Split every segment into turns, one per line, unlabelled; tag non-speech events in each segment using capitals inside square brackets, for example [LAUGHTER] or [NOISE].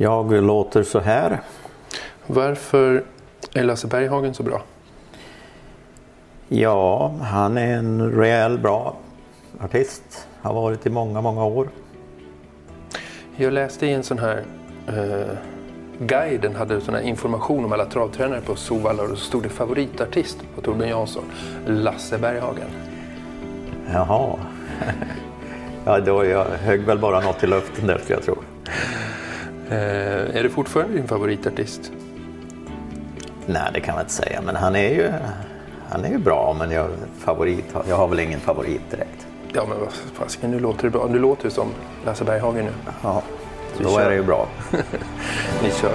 Jag låter så här.
varför är Lasse Berghagen så bra?
Ja, han är en rejäl bra artist. Har varit i många, många år.
Jag läste i en sån här eh, guiden hade sån information om alla travtränare på Sovalla och så stod det favoritartist på Torbjörn Jansson, Lasse Berghagen.
Jaha. [LAUGHS] Ja, då jag högg väl bara något i luften där skulle jag tro.
Eh, är det fortfarande din favoritartist?
Nej, det kan man inte säga. Men han är ju, han är ju bra. Men jag, favorit, jag har väl ingen favorit direkt.
Ja men vad fasiken, nu låter det bra. Nu låter det som Lasse Berghagen nu.
Ja, då är det ju bra. [LAUGHS]
Vi kör.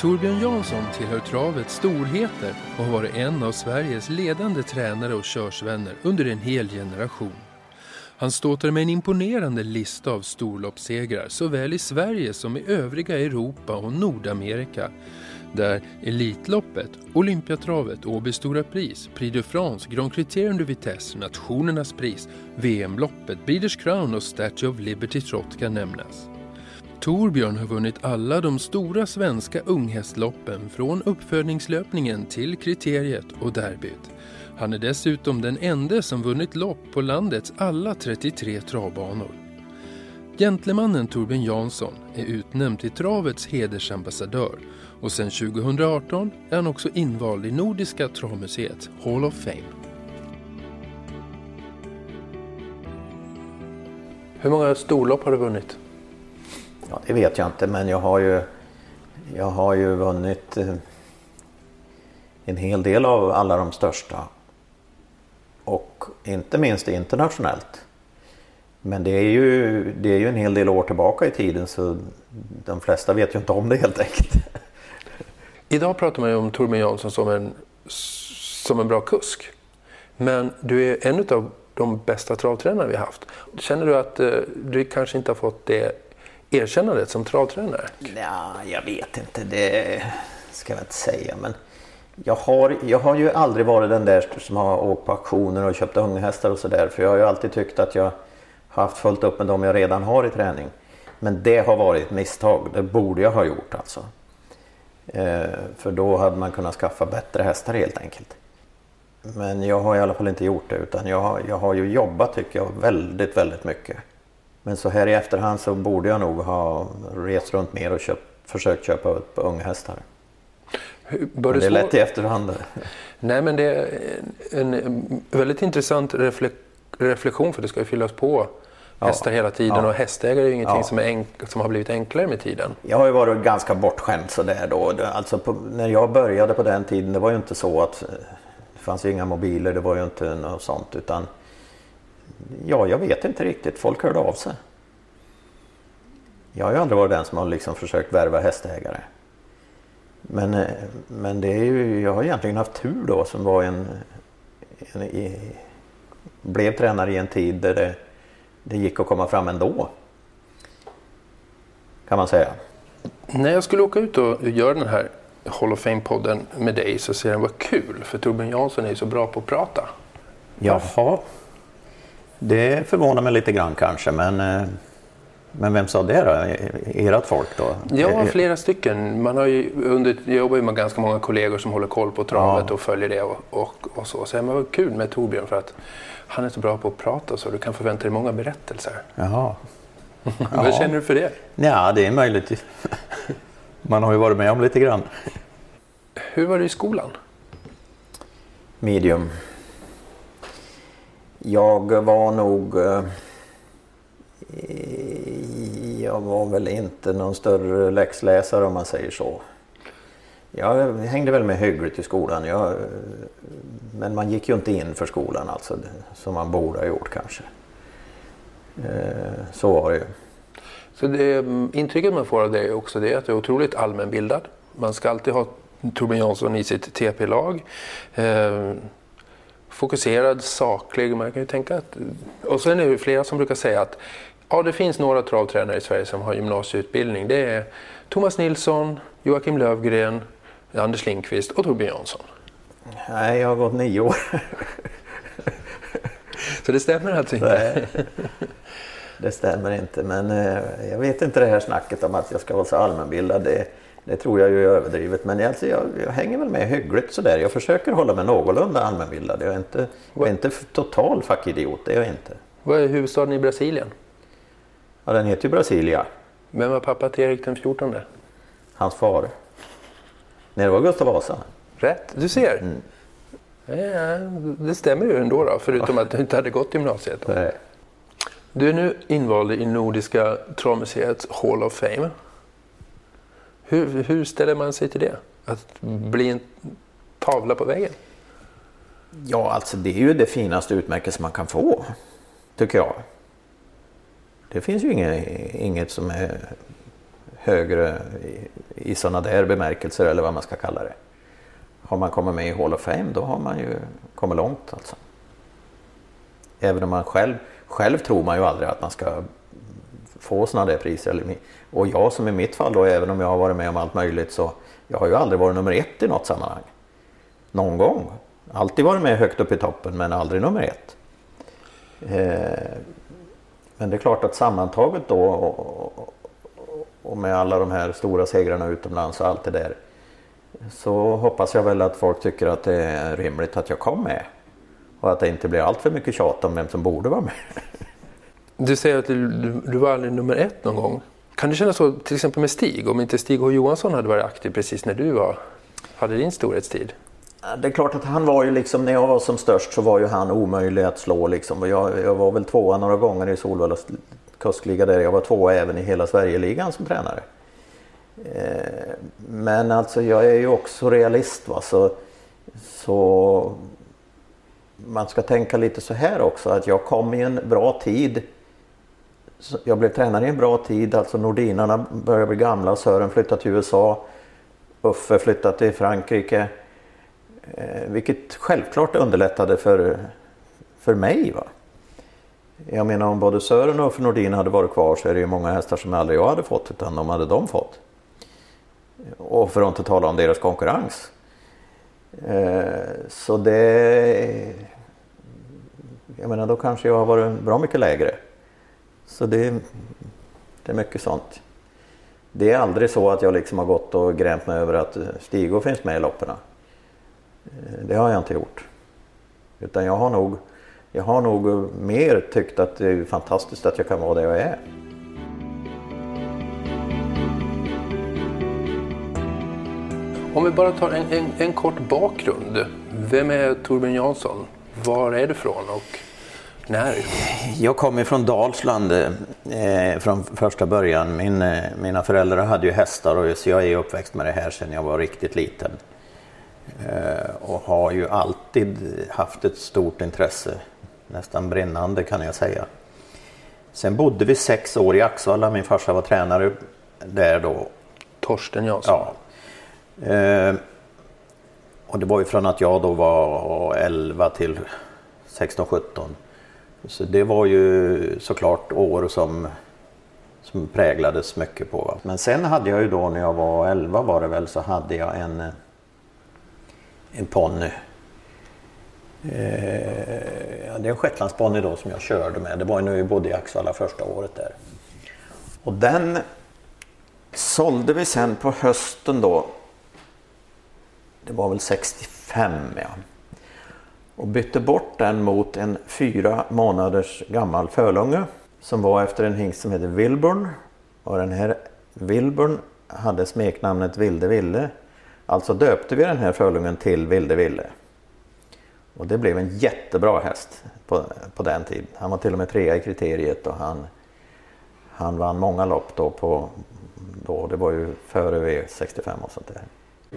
Torbjörn Jansson tillhör travets storheter och har varit en av Sveriges ledande tränare och körsvänner under en hel generation. Han ståtar med en imponerande lista av storloppssegrar såväl i Sverige som i övriga Europa och Nordamerika. Där Elitloppet, Olympiatravet, Åby Stora Pris, Prix de France, Grand Criterium de Vitesse, Nationernas pris, VM-loppet, Breeders Crown och Statue of Liberty Trot kan nämnas. Torbjörn har vunnit alla de stora svenska unghästloppen från uppfödningslöpningen till kriteriet och derbyt. Han är dessutom den enda som vunnit lopp på landets alla 33 travbanor. Gentlemannen Torbjörn Jansson är utnämnd till travets hedersambassadör och sedan 2018 är han också invald i Nordiska travmuseet Hall of Fame. Hur många storlopp har du vunnit?
Ja, det vet jag inte, men jag har ju, jag har ju vunnit eh, en hel del av alla de största. Och inte minst internationellt. Men det är, ju, det är ju en hel del år tillbaka i tiden så de flesta vet ju inte om det helt enkelt. [LAUGHS]
Idag pratar man ju om Torbjörn Jansson som en, som en bra kusk. Men du är en av de bästa travtränare vi har haft. Känner du att eh, du kanske inte har fått det erkännandet som travtränare?
Ja, jag vet inte, det ska jag inte säga. Men jag har, jag har ju aldrig varit den där som har åkt på auktioner och köpt unghästar och sådär. För jag har ju alltid tyckt att jag har haft fullt upp med dem jag redan har i träning. Men det har varit ett misstag. Det borde jag ha gjort alltså. Eh, för då hade man kunnat skaffa bättre hästar helt enkelt. Men jag har i alla fall inte gjort det utan jag har, jag har ju jobbat tycker jag väldigt, väldigt mycket. Men så här i efterhand så borde jag nog ha rest runt mer och köpt, försökt köpa upp unghästar.
Bör
Men det är lätt i efterhand. [LAUGHS]
Nej, men det är en, en väldigt intressant refle- reflektion för det ska ju fyllas på
Ja.
hästar hela tiden
Ja.
och hästägare är ju ingenting
Ja.
som, är som har blivit enklare med tiden.
Jag har ju varit ganska bortskämd sådär då. Alltså på, när jag började på den tiden det var ju inte så att eh, det fanns ju inga mobiler, det var ju inte något sånt utan ja, jag vet inte riktigt. Folk hörde av sig. Jag har ju aldrig varit den som har liksom försökt värva hästägare. Men, eh, men det är ju, jag har egentligen haft tur då som var en, en i, blev tränare i en tid där det, det gick att komma fram ändå. Kan man säga.
När jag skulle åka ut och göra den här Hall of Fame-podden med dig så ser jag vad kul, för Torbjörn Jansson är så bra på att prata.
Jaha. Det förvånar mig lite grann kanske men, eh, men vem sa det då? Ert folk då?
Ja,
Eh,
flera stycken. Man har ju under, jag jobbar ju med ganska många kollegor som håller koll på travet
Ja.
och följer det och, och, och så. Så men vad kul med Torbjörn för att han är så bra på att prata så du kan förvänta dig många berättelser.
Jaha. [LAUGHS]
Vad känner du för det?
Ja, det är möjligt. Man har ju varit med om lite grann.
Hur var det i skolan?
Medium. Jag var nog... Eh, jag var väl inte någon större läxläsare om man säger så. Jag hängde väl med hyggligt i skolan. Jag, men man gick ju inte in för skolan alltså, som man borde ha gjort kanske. Eh, så var det ju.
Så det, intrycket man får av dig är också det att du är otroligt allmänbildad. Man ska alltid ha Torbjörn Jansson i sitt TP-lag. Eh, Fokuserad, saklig. Man kan ju tänka att, och sen är det flera som brukar säga att ja, det finns några travtränare i Sverige som har gymnasieutbildning. Det är Thomas Nilsson, Joakim Lövgren, Anders Lindqvist och Torbjörn Jansson.
Nej, jag har gått nio år.
Så det stämmer alltså inte?
Nej, det stämmer inte. Men eh, jag vet inte det här snacket om att jag ska vara så allmänbildad. Det, det tror jag ju är överdrivet. Men alltså, jag, jag hänger väl med hyggligt sådär. Jag försöker hålla mig någorlunda allmänbildad. Jag är inte, jag är inte total fackidiot, det är jag inte.
Vad är huvudstaden i Brasilien?
Ja, den heter ju Brasilia.
Vem var pappa till Erik den XIV?
Hans far. Nej, det var Gustav Vasa.
Rätt, du ser. Ja, det stämmer ju ändå då, förutom att du inte hade gått gymnasiet. Då.
Nej.
Du är nu invald i Nordiska travmuseets Hall of Fame. Hur, hur ställer man sig till det? Att bli en tavla på väggen?
Ja, alltså det är ju det finaste utmärkelse man kan få. Tycker jag. Det finns ju inget, inget som är högre i, i sådana där bemärkelser eller vad man ska kalla det. Har man kommit med i Hall of Fame då har man ju kommit långt alltså. Även om man själv, själv tror man ju aldrig att man ska få sådana där priser. Och jag som i mitt fall då, även om jag har varit med om allt möjligt så jag har ju aldrig varit nummer ett i något sammanhang. Någon gång. Alltid varit med högt upp i toppen men aldrig nummer ett. Eh, men det är klart att sammantaget då och, och med alla de här stora segrarna utomlands och allt det där så hoppas jag väl att folk tycker att det är rimligt att jag kom med. Och att det inte blir allt för mycket tjat om vem som borde vara med.
Du säger att du, du, var aldrig nummer ett någon gång. Kan det kännas så till exempel med Stig? Om inte Stig H Johansson hade varit aktiv precis när du var, hade din storhetstid?
Det är klart att han var ju liksom, när jag var som störst så var ju han omöjlig att slå liksom. Jag, jag var väl tvåa några gånger i Solvalla kustliga där. Jag var tvåa även i hela Sverigeligan som tränare. Eh, men alltså jag är ju också realist va. Så, så man ska tänka lite så här också att jag kom i en bra tid. Jag blev tränare i en bra tid, alltså Nordinarna började bli gamla, Sören flyttade till USA, Uffe flyttade till Frankrike. Eh, vilket självklart underlättade för, för mig. Va? Jag menar om både Sören och Uffe Nordin hade varit kvar så är det ju många hästar som aldrig jag hade fått utan de hade de fått. Och för att inte tala om deras konkurrens. Eh, så det... Jag menar då kanske jag har varit bra mycket lägre. Så det, det är mycket sånt. Det är aldrig så att jag liksom har gått och grämt mig över att eh, Stigo finns med i loppen. Eh, det har jag inte gjort. Utan jag har nog, jag har nog eh, mer tyckt att det är fantastiskt att jag kan vara där jag är.
Om vi bara tar en, en, en kort bakgrund. Vem är Torbjörn Jansson? Var är du från och när?
Jag kommer från Dalsland eh, från första början. Min, eh, mina föräldrar hade ju hästar och så jag är uppväxt med det här sedan jag var riktigt liten. Eh, och har ju alltid haft ett stort intresse, nästan brinnande kan jag säga. Sen bodde vi sex år i Axvalla, min farsa var tränare där då.
Torsten Jansson?
Ja. Eh, och det var ju från att jag då var 11 till 16-17. Så det var ju såklart år som, som präglades mycket på. Men sen hade jag ju då när jag var 11 var det väl så hade jag en, eh, en ponny. Eh, ja, det är en shetlandsponny då som jag körde med. Det var ju när vi bodde i Axvalla första året där. Och den sålde vi sen på hösten då det var väl 65 ja. Och bytte bort den mot en fyra månaders gammal fölunge som var efter en hingst som hette Wilburn. Och den här Wilburn hade smeknamnet Vilde Ville. Alltså döpte vi den här fölungen till Vilde Ville. Och det blev en jättebra häst på, på den tiden. Han var till och med trea i kriteriet och han, han vann många lopp då på, då, det var ju före V65 och sånt där.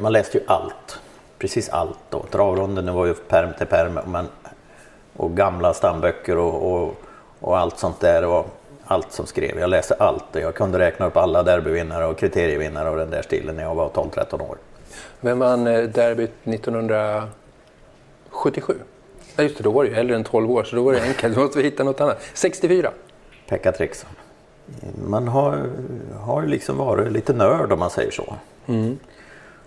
Man läste ju allt. Precis allt då. Travronden var ju perm till perm. Men, och gamla stamböcker och, och, och allt sånt där. Och allt som skrev. Jag läste allt. Jag kunde räkna upp alla derbyvinnare och kriterievinnare och den där stilen när jag var 12-13 år.
Vem vann eh, derbyt 1977? Ja, just det, då var du ju äldre än 12 år så då var det enkelt. Du måste hitta något annat. 64?
Pekka Trixon. Man har, har liksom varit lite nörd om man säger så. Mm.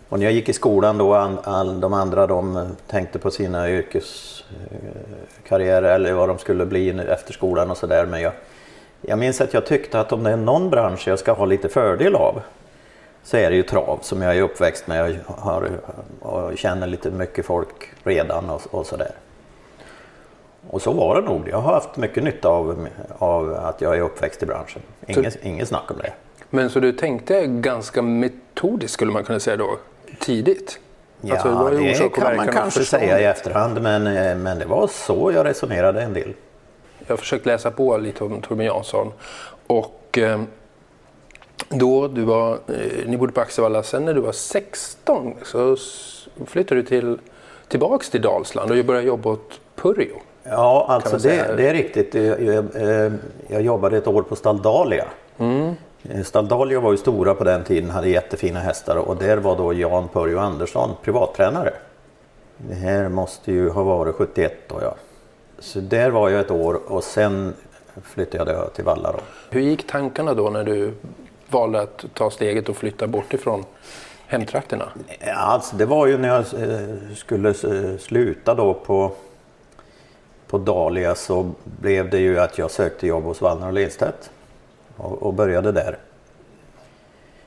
Och när jag gick i skolan då, all, all, de andra de tänkte på sina yrkeskarriärer eller vad de skulle bli efter skolan och sådär. Men jag, jag minns att jag tyckte att om det är någon bransch jag ska ha lite fördel av så är det ju trav som jag är uppväxt med och, har, och känner lite mycket folk redan och, och sådär. Och så var det nog. Jag har haft mycket nytta av, av att jag är uppväxt i branschen. Inget, så, inget snack om det.
Men så du tänkte ganska metodiskt skulle man kunna säga då, tidigt?
Ja, alltså, det, det kan man kanske säga i efterhand men, eh, men det var så jag resonerade en del.
Jag har försökt läsa på lite om Torbjörn Jansson och eh, då du var, eh, ni bodde på Axevalla, sen när du var 16 så flyttade du till, tillbaks till Dalsland och började jobba åt Purjo.
Ja, alltså det, det, är riktigt. Jag, jag, jag, jobbade ett år på Staldalia. Mm. Eh, Staldalia var ju stora på den tiden, hade jättefina hästar och där var då Jan Pörjo Andersson privattränare. Det här måste ju ha varit 71 då ja. Så där var jag ett år och sen flyttade jag till Valla då.
Hur gick tankarna då när du valde att ta steget och flytta bort ifrån hemtrakterna?
Alltså det var ju när jag eh, skulle sluta då på på Dahlia så blev det ju att jag sökte jobb hos Wallner och Lindstedt och, och, började där.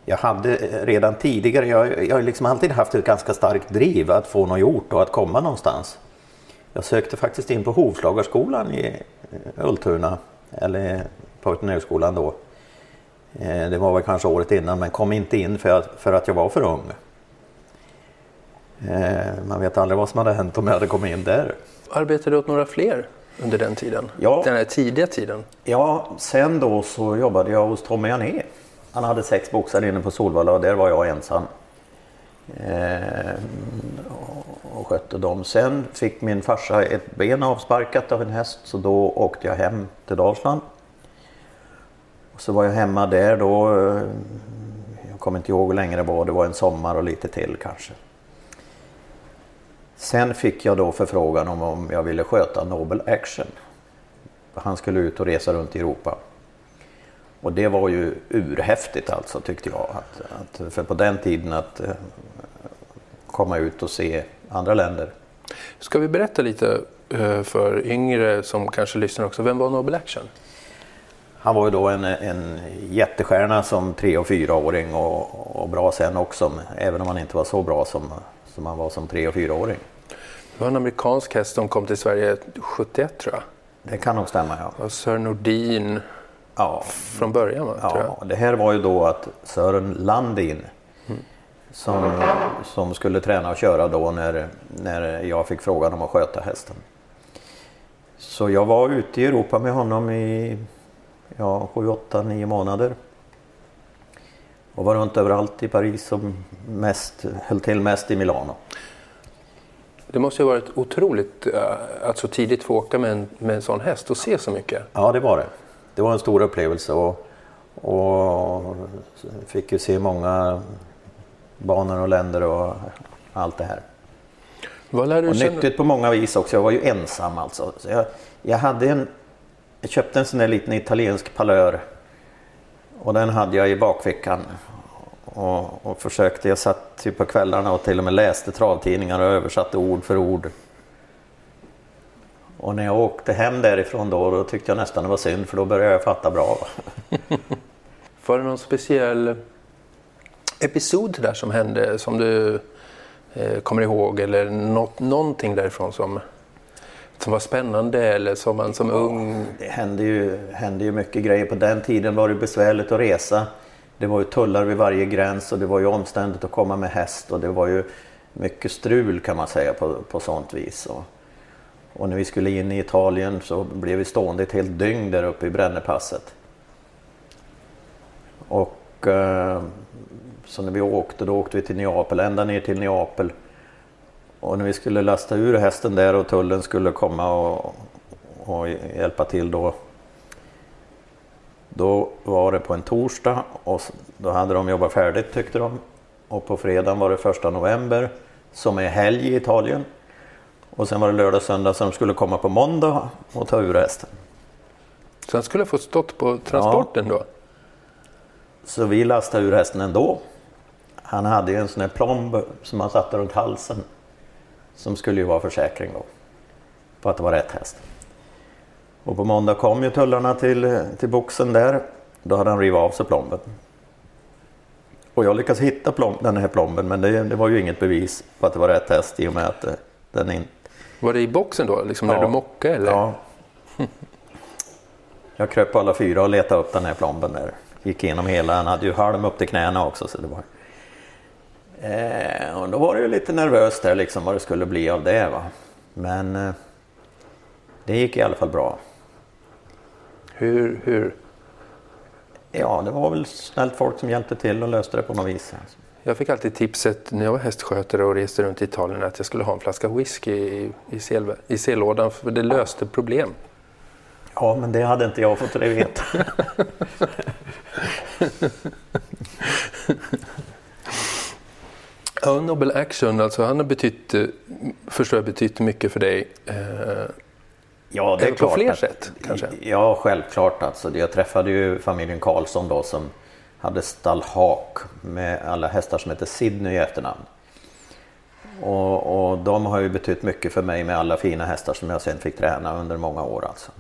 Jag hade eh, redan tidigare, jag, jag har liksom alltid haft ett ganska starkt driv att få något gjort och att komma någonstans. Jag sökte faktiskt in på Hovslagarskolan i eh, Ultuna, eller på Veterinärskolan då. Eh, det var väl kanske året innan men kom inte in för att, för att jag var för ung. Man vet aldrig vad som hade hänt om jag hade kommit in där.
Arbetade du åt några fler under den tiden?
Ja.
Den här tidiga tiden?
Ja, sen då så jobbade jag hos Tommy Jané. Han hade sex boxar inne på Solvalla och där var jag ensam. Eh, och skötte dem. Sen fick min farsa ett ben avsparkat av en häst så då åkte jag hem till Dalsland. Och så var jag hemma där då. Jag kommer inte ihåg hur länge det var. Det var en sommar och lite till kanske. Sen fick jag då förfrågan om, om jag ville sköta Nobel Action. Han skulle ut och resa runt i Europa. Och det var ju urhäftigt alltså tyckte jag. Att, att, för på den tiden att uh, komma ut och se andra länder.
Ska vi berätta lite uh, för yngre som kanske lyssnar också. Vem var Nobel Action?
Han var ju då en, en jättestjärna som tre och fyraåring och, och bra sen också. Även om han inte var så bra som som han var som tre och fyraåring.
Det var en amerikansk häst som kom till Sverige 71 tror jag.
Det kan nog stämma ja.
Och Sören Nordin ja. från början va?
Ja, tror jag. det här var ju då att Sören Landin mm. som, som skulle träna och köra då när, när jag fick frågan om att sköta hästen. Så jag var ute i Europa med honom i ja, 7, 8, 9 månader och var runt överallt i Paris och mest, höll till mest i Milano.
Det måste ha varit otroligt att så tidigt få åka med en, med en sån häst och se så mycket.
Ja, det var det. Det var en stor upplevelse och, och fick ju se många banor och länder och allt det här.
Vad lär du
och
känna?
nyttigt på många vis också. Jag var ju ensam alltså. Så jag, jag, hade en, jag köpte en sån där liten italiensk palör och den hade jag i bakfickan. Och, och försökte, jag satt typ på kvällarna och till och med läste travtidningar och översatte ord för ord. Och när jag åkte hem därifrån då, då tyckte jag nästan det var synd för då började jag fatta bra. [LAUGHS]
var det någon speciell episod där som hände som du eh, kommer ihåg eller något, någonting därifrån som som var spännande eller som man som ung?
Det hände ju, hände ju mycket grejer. På den tiden var det besvärligt att resa. Det var ju tullar vid varje gräns och det var ju omständigt att komma med häst och det var ju mycket strul kan man säga på, på sånt vis. Och, och när vi skulle in i Italien så blev vi stående ett helt dygn där uppe i Brännepasset. Och eh, Så när vi åkte, då åkte vi till Neapel, ända ner till Neapel. Och när vi skulle lasta ur hästen där och tullen skulle komma och, och hjälpa till då. Då var det på en torsdag och då hade de jobbat färdigt tyckte de. Och på fredagen var det första november som är helg i Italien. Och sen var det lördag och söndag så de skulle komma på måndag och ta ur hästen.
Så han skulle fått stått på transporten då?
Så vi lastade ur hästen ändå. Han hade ju en sån här plomb som han satte runt halsen. Som skulle ju vara försäkring då. På att det var rätt häst. Och på måndag kom ju tullarna till, till boxen där. Då hade han rivit av sig plomben. Och jag lyckades hitta plomb, den här plomben men det, det, var ju inget bevis på att det var rätt häst i och med att eh, den inte...
Var det i boxen då, liksom när
Ja.
du mockade eller?
Ja. Jag kröp på alla fyra och letade upp den här plomben där. Gick igenom hela, han hade ju halm upp till knäna också. Så det var... Eh, och då var det ju lite nervöst där liksom vad det skulle bli av det. Va? Men eh, det gick i alla fall bra.
Hur, hur?
Ja, det var väl snällt folk som hjälpte till och löste det på något vis.
Jag fick alltid tipset när jag var hästskötare och reste runt i Italien att jag skulle ha en flaska whisky i, i, sel, i sellådan för det löste problem.
Ja, men det hade inte jag fått veta.
Ja, Nobel Action, alltså han har betytt, eh, förstår jag, betytt mycket för dig.
Ja, det är
Eller på
klart.
fler
att-
sätt, kanske?
Ja, självklart. Alltså, jag träffade ju familjen Karlsson då som hade stall Hak med alla hästar som heter Sidney i efternamn. Och, och de har ju betytt mycket för mig med alla fina hästar som jag sen fick träna under många år. Alltså.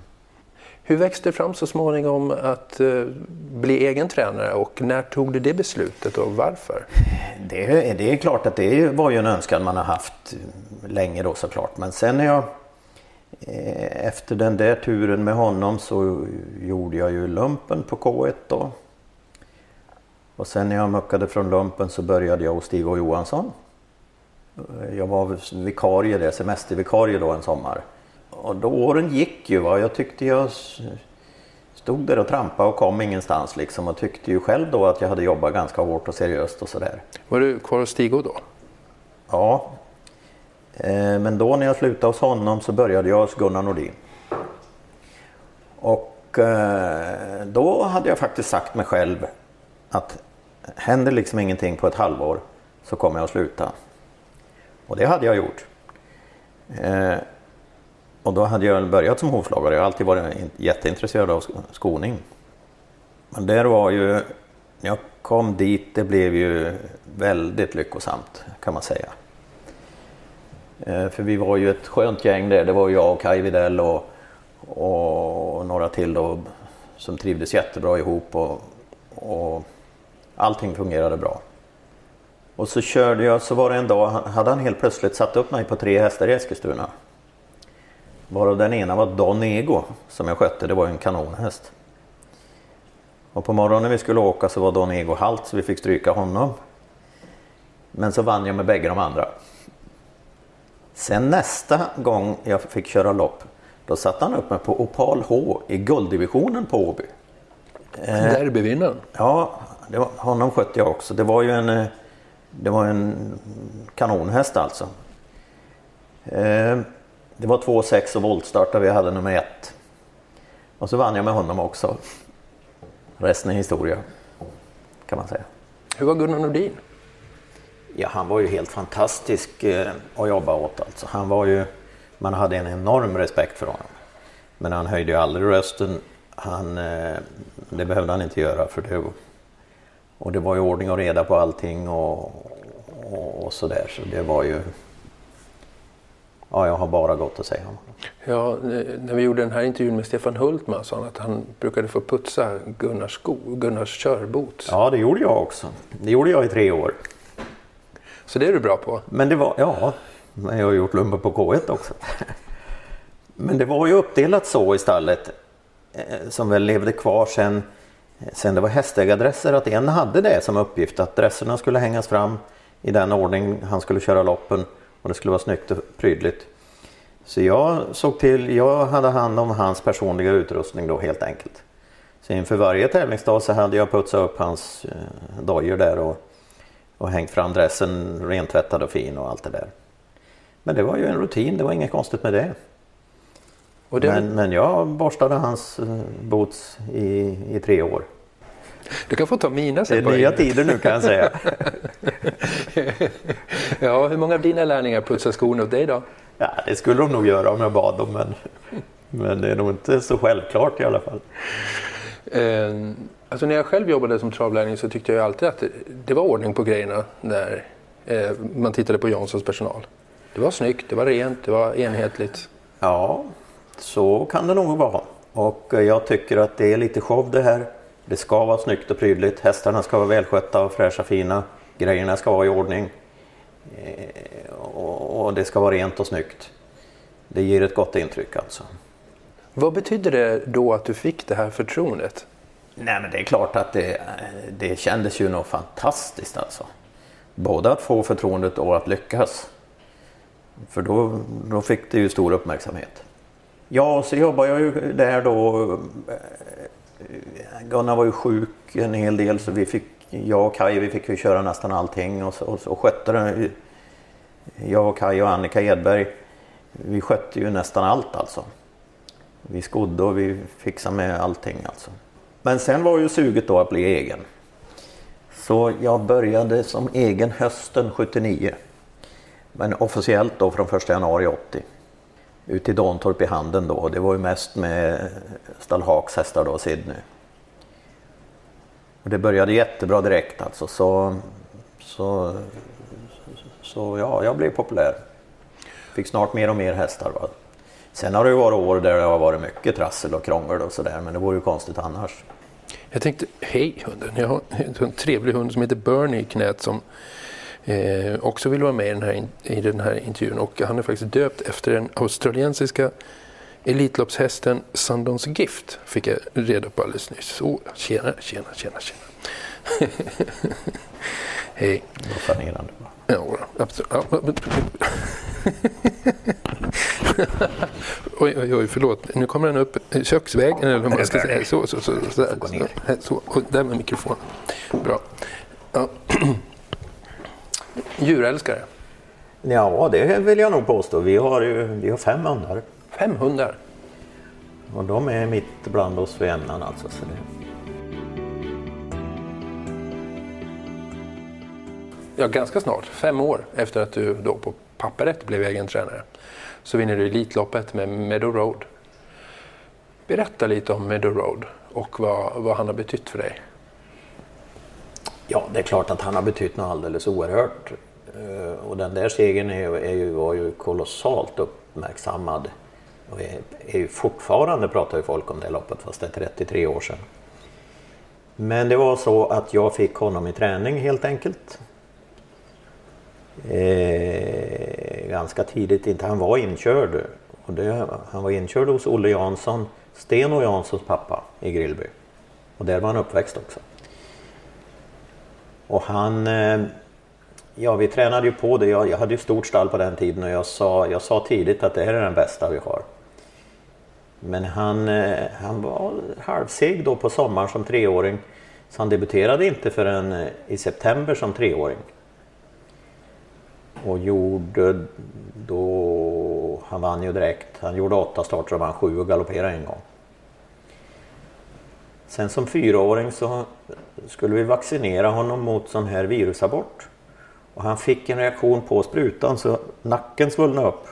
hur växte det fram så småningom att eh, bli egen tränare och när tog du det beslutet och varför?
Det, det är klart att det var ju en önskan man har haft länge då såklart. Men sen när jag efter den där turen med honom så gjorde jag ju lumpen på K1 då. Och sen när jag muckade från lumpen så började jag hos Stig och Johansson. Jag var vikarie där, semestervikarie då en sommar. Och då åren gick ju va. Jag tyckte jag stod där och trampade och kom ingenstans liksom och tyckte ju själv då att jag hade jobbat ganska hårt och seriöst och sådär.
Var du kvar hos Stig då?
Ja. Eh, men då när jag slutade hos honom så började jag hos Gunnar Nordin. Och eh, då hade jag faktiskt sagt mig själv att händer liksom ingenting på ett halvår så kommer jag att sluta. Och det hade jag gjort. Eh, och då hade jag börjat som hovslagare. Jag har alltid varit jätteintresserad av skoning. Men där var ju, när jag kom dit, det blev ju väldigt lyckosamt kan man säga. Eh, för vi var ju ett skönt gäng där. Det var jag och Kaj Widell och, och några till då som trivdes jättebra ihop och, och allting fungerade bra. Och så körde jag, så var det en dag, hade han helt plötsligt satt upp mig på tre hästar i Eskilstuna. Varav den ena var Don Ego som jag skötte, det var ju en kanonhäst. Och på morgonen när vi skulle åka så var Don Ego halt så vi fick stryka honom. Men så vann jag med bägge de andra. Sen nästa gång jag fick köra lopp, då satte han upp mig på Opal H i gulddivisionen på Åby.
Derbyvinnaren.
Ja, det var, honom skötte jag också. Det var ju en, eh, det var en kanonhäst alltså. Eh, Det var 2,6 och voltstart där vi hade nummer ett. Och så vann jag med honom också. Resten är historia, kan man säga.
Hur var Gunnar Nordin?
Ja, han var ju helt fantastisk eh, att jobba åt alltså. Han var ju, man hade en enorm respekt för honom. Men han höjde ju aldrig rösten. Han, eh, det behövde han inte göra för det. Och det var ju ordning och reda på allting och, och, och sådär. Så det var ju... Ja, jag har bara gott att säga om honom.
Ja, eh, när vi gjorde den här intervjun med Stefan Hultman sa han att han brukade få putsa Gunnars, sko, Gunnars körbot.
Ja, det gjorde jag också. Det gjorde jag i tre år.
Så det är du bra på.
Men det var, ja, men jag har gjort lumpen på K1 också. Men det var ju uppdelat så i stallet eh, som väl levde kvar sen, sen det var hästägardresser att en hade det som uppgift att dresserna skulle hängas fram i den ordning han skulle köra loppen och det skulle vara snyggt och prydligt. Så jag såg till, jag hade hand om hans personliga utrustning då helt enkelt. Så inför varje tävlingsdag så hade jag putsat upp hans eh, dojor där och och hängt fram dressen rentvättad och fin och allt det där. Men det var ju en rutin, det var inget konstigt med det.
Det
Men, men jag borstade hans eh, boots i, i tre år.
Du kan få ta mina
Det
sen.
är
bara
nya tider nu kan jag säga. [LAUGHS]
ja, hur många av dina lärlingar putsar skorna åt dig då?
Ja, det skulle de nog göra om jag bad dem men, men det är nog inte så självklart i alla fall.
Alltså när jag själv jobbade som travlärling så tyckte jag alltid att det, var ordning på grejerna när eh, man tittade på Janssons personal. Det var snyggt, det var rent, det var enhetligt.
Ja, så kan det nog vara. Och eh, jag tycker att det är lite show det här. Det ska vara snyggt och prydligt. Hästarna ska vara välskötta och fräscha fina. Grejerna ska vara i ordning. Eh, Och det ska vara rent och snyggt. Det ger ett gott intryck alltså.
Vad betydde det då att du fick det här förtroendet?
Nej men det är klart att det, det kändes ju något fantastiskt alltså. Både att få förtroendet och att lyckas. För då, då fick det ju stor uppmärksamhet. Ja, så jobbade jag ju där då. Gunnar var ju sjuk en hel del så vi fick, jag och Kaj vi fick ju köra nästan allting och så, och så skötte den, Jag och Kaj och Annika Edberg, vi skötte ju nästan allt alltså. Vi skodde och vi fixade med allting alltså. Men sen var ju suget då att bli egen. Så jag började som egen hösten 79. Men officiellt då från 1 januari 80. Ute i Dantorp i Handen då. Det var ju mest med Stallhaks hästar då, Sydney. Och det började jättebra direkt alltså. Så, så, så ja, jag blev populär. Fick snart mer och mer hästar. Va? Sen har det ju varit år där det har varit mycket trassel och krångel och sådär. Men det vore ju konstigt annars.
Jag tänkte, hej hunden, jag har en trevlig hund som heter Bernie i knät som eh, också vill vara med i den, här, i den här intervjun. Och han är faktiskt döpt efter den australiensiska Elitloppshästen Sundance Gift, fick jag reda på alldeles nyss. Så, tjena, tjena, tjena, tjena. [LAUGHS] hej.
Det var fascinerande. va?
Ja, då, absolut. [LAUGHS] Oj, oj, oj, förlåt. Nu kommer den upp köksvägen eller hur man ska säga. Så, så, så, så, där, så. Och där med mikrofonen. Bra. Ja. [CLEARS THROAT] Djurälskare.
Ja, det vill jag nog påstå. Vi har ju vi har fem hundar.
Fem hundar.
Och de är mitt bland oss för jämnan alltså. Så det...
Ja, ganska snart. Fem år efter att du då på pappret blev egen tränare. Så vinner du Elitloppet med Meadow Road. Berätta lite om Meadow Road och vad, vad han har betytt för dig.
Ja, det är klart att han har betytt något alldeles oerhört. Eh, och den där segern är, är ju, var ju kolossalt uppmärksammad. Och är, är ju fortfarande pratar ju folk om det loppet fast det är 33 år sedan. Men det var så att jag fick honom i träning helt enkelt. Eh, ganska tidigt, inte han var inkörd. Och det, han var inkörd hos Olle Jansson, Sten och Janssons pappa i Grillby. Och där var han uppväxt också. Och han... eh, Ja, vi tränade ju på det. Jag, jag hade ju stort stall på den tiden och jag sa, jag sa tidigt att det här är den bästa vi har. Men han, eh, han var halvseg då på sommaren som treåring. Så han debuterade inte förrän eh, i september som treåring. Och gjorde då... Han vann ju direkt. Han gjorde åtta starter och vann sju och galopperade en gång. Sen som fyraåring så skulle vi vaccinera honom mot sån här virusabort. Och han fick en reaktion på sprutan så nacken svullnade upp.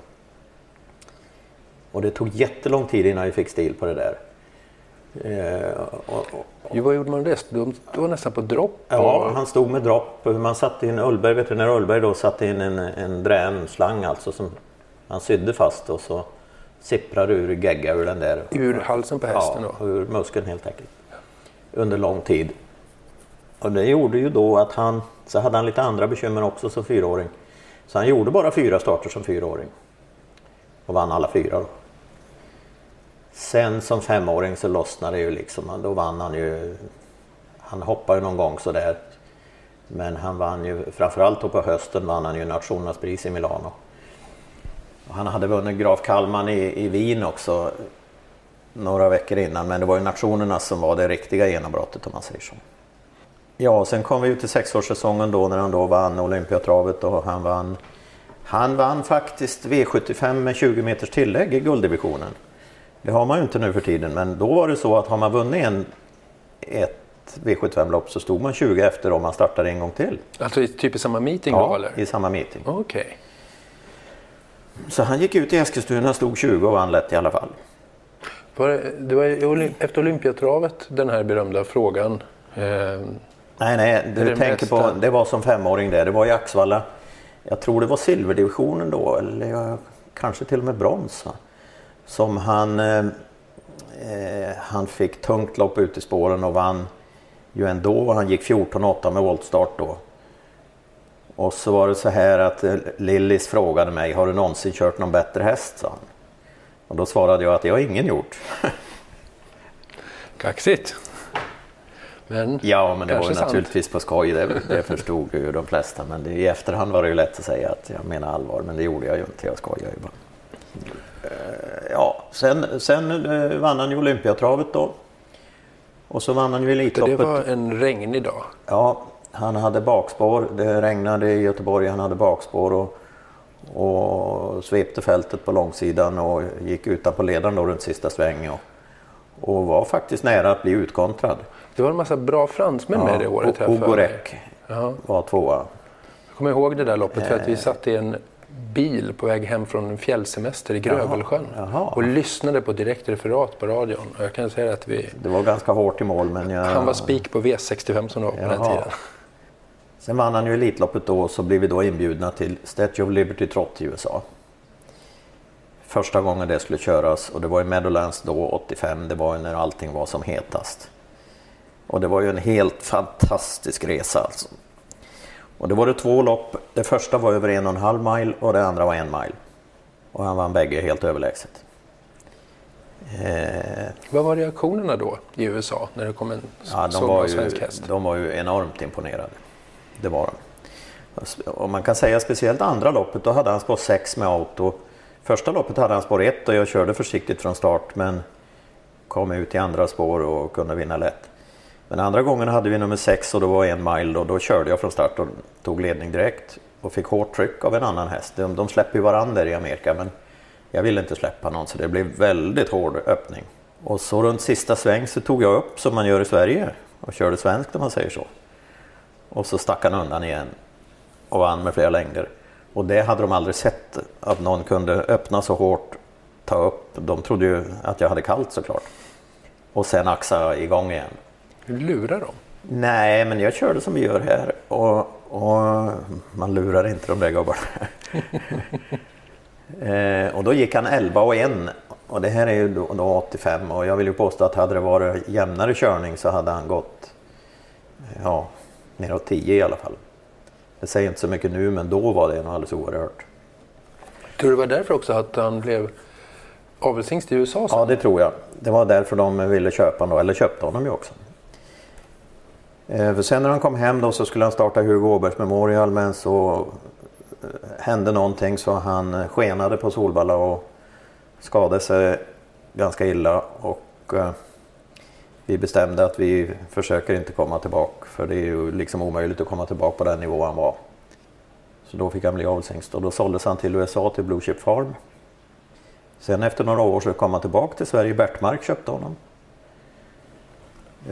Och det tog jättelång tid innan vi fick stil på det där. Eh, och, och,
Jo, vad gjorde man det? Du du var nästan på dropp.
Ja, han stod med dropp. Man satte in Ullberg, veterinär Ullberg då satte in en, en dränslang alltså som han sydde fast och så sipprade ur gegga ur den där.
Ur halsen på hästen
Ja,
då?
ur muskeln helt enkelt. Under lång tid. Och det gjorde ju då att han, så hade han lite andra bekymmer också som fyraåring. Så han gjorde bara fyra starter som fyraåring. Och vann alla fyra då. Sen som femåring så lossnade det ju liksom. Då vann han ju. Han hoppade ju någon gång sådär. Men han vann ju, framförallt då på hösten vann han ju nationernas pris i Milano. Och han hade vunnit Graf Kalman i, i Wien också några veckor innan. Men det var ju nationerna som var det riktiga genombrottet om man säger så. Ja, sen kom vi ut till sexårssäsongen då när han då vann Olympiatravet och han vann han vann faktiskt V75 med 20 meters tillägg i gulddivisionen. Det har man ju inte nu för tiden men då var det så att har man vunnit en, ett V75-lopp så stod man 20 efter om man startade en gång till.
Alltså i typ i samma meeting
Ja,
då eller?
i samma meeting.
Okej.
Så han gick ut i Eskilstuna, stod 20 och vann lätt i alla fall.
Var det, det var efter Olympiatravet den här berömda frågan. Eh,
Nej, nej, du
det
tänker på,
mesta?
det var som femåring det. Det var i Axvalla. Jag tror det var silverdivisionen då, eller jag, kanske till och med brons. Som han, eh, eh, han fick tungt lopp ut i spåren och vann ju ändå. Han gick 14-8 med voltstart då. Och så var det så här att eh, Lillis frågade mig, har du någonsin kört någon bättre häst? sa han. Och då svarade jag att det har ingen gjort. [LAUGHS]
kaxigt. Men
Ja, men det var ju
sant.
naturligtvis på skoj. Det, det förstod ju de flesta. Men det, i efterhand var det ju lätt att säga att jag menar allvar. Men det gjorde jag ju inte. Jag skojar ju bara. Eh, Ja, sen, sen eh, vann han ju Olympiatravet då. Och så vann han ju
det
Elitloppet.
var en regnig dag.
Ja, han hade bakspår. Det regnade i Göteborg. Han hade bakspår och, och svepte fältet på långsidan och gick utanpå ledaren då runt sista sväng. Och, och var faktiskt nära att bli utkontrad.
Det var en massa bra fransmän med det året. här.
Ogorek
Ja.
var tvåa.
Jag kommer ihåg det där loppet för att vi
Eh.
satt i en bil på väg hem från en fjällsemester i Grövelsjön
Jaha.
och lyssnade på direktreferat på radion. Och jag kan säga att vi,
Det var ganska hårt i mål men jag...
han var spik på V65 som det var på den
Jaha.
tiden.
Sen vann han ju Elitloppet då och så blev vi då inbjudna till Statue of Liberty Trot i USA. Första gången det skulle köras och det var i Meadowlands då 85, det var ju när allting var som hetast. Och det var ju en helt fantastisk resa alltså. Och det var det två lopp, det första var över en och en halv mile och det andra var en mile. Och han vann bägge helt överlägset. Eh,
Vad var reaktionerna då i USA när det kom en
Ja, de, var ju,
svensk häst?
de var ju enormt imponerade. Det var de. Och man kan säga speciellt andra loppet, då hade han spår 6 med auto. Första loppet hade han spår 1 och jag körde försiktigt från start men kom ut i andra spår och kunde vinna lätt. Men andra gången hade vi nummer 6 och då var en mile och då körde jag från start och tog ledning direkt och fick hårt tryck av en annan häst. De, de släpper ju varandra i Amerika men jag ville inte släppa någon så det blev väldigt hård öppning. Och så runt sista sväng så tog jag upp som man gör i Sverige och körde svenskt om man säger så. Och så stack han undan igen och vann med flera längder. Och det hade de aldrig sett, att någon kunde öppna så hårt, ta upp. De trodde ju att jag hade kallt såklart. Och sen axa igång igen.
Hur lurar de?
Nej, men jag körde som vi gör här och, och man lurar inte de där gubbarna. [LAUGHS] eh, och då gick han 11 och 1 och det här är ju då, då 85 och jag vill ju påstå att hade det varit jämnare körning så hade han gått ja, neråt 10 i alla fall. Det säger inte så mycket nu men då var det nog alldeles oerhört.
Tror du det var därför också att han blev avelshingst i USA? sen?
Ja, det tror jag. Det var därför de ville köpa honom, eller köpte honom ju också. Eh, för sen när han kom hem då så skulle han starta Hugo Åbergs Memorial men så eh, hände någonting så han eh, skenade på Solvalla och skadade sig ganska illa och vi bestämde att vi försöker inte komma tillbaka för det är ju liksom omöjligt att komma tillbaka på den nivå han var. Så då fick han bli avelshingst och då såldes han till USA till Blue Chip Farm. Sen efter några år så kom han tillbaka till Sverige. Bertmark köpte honom.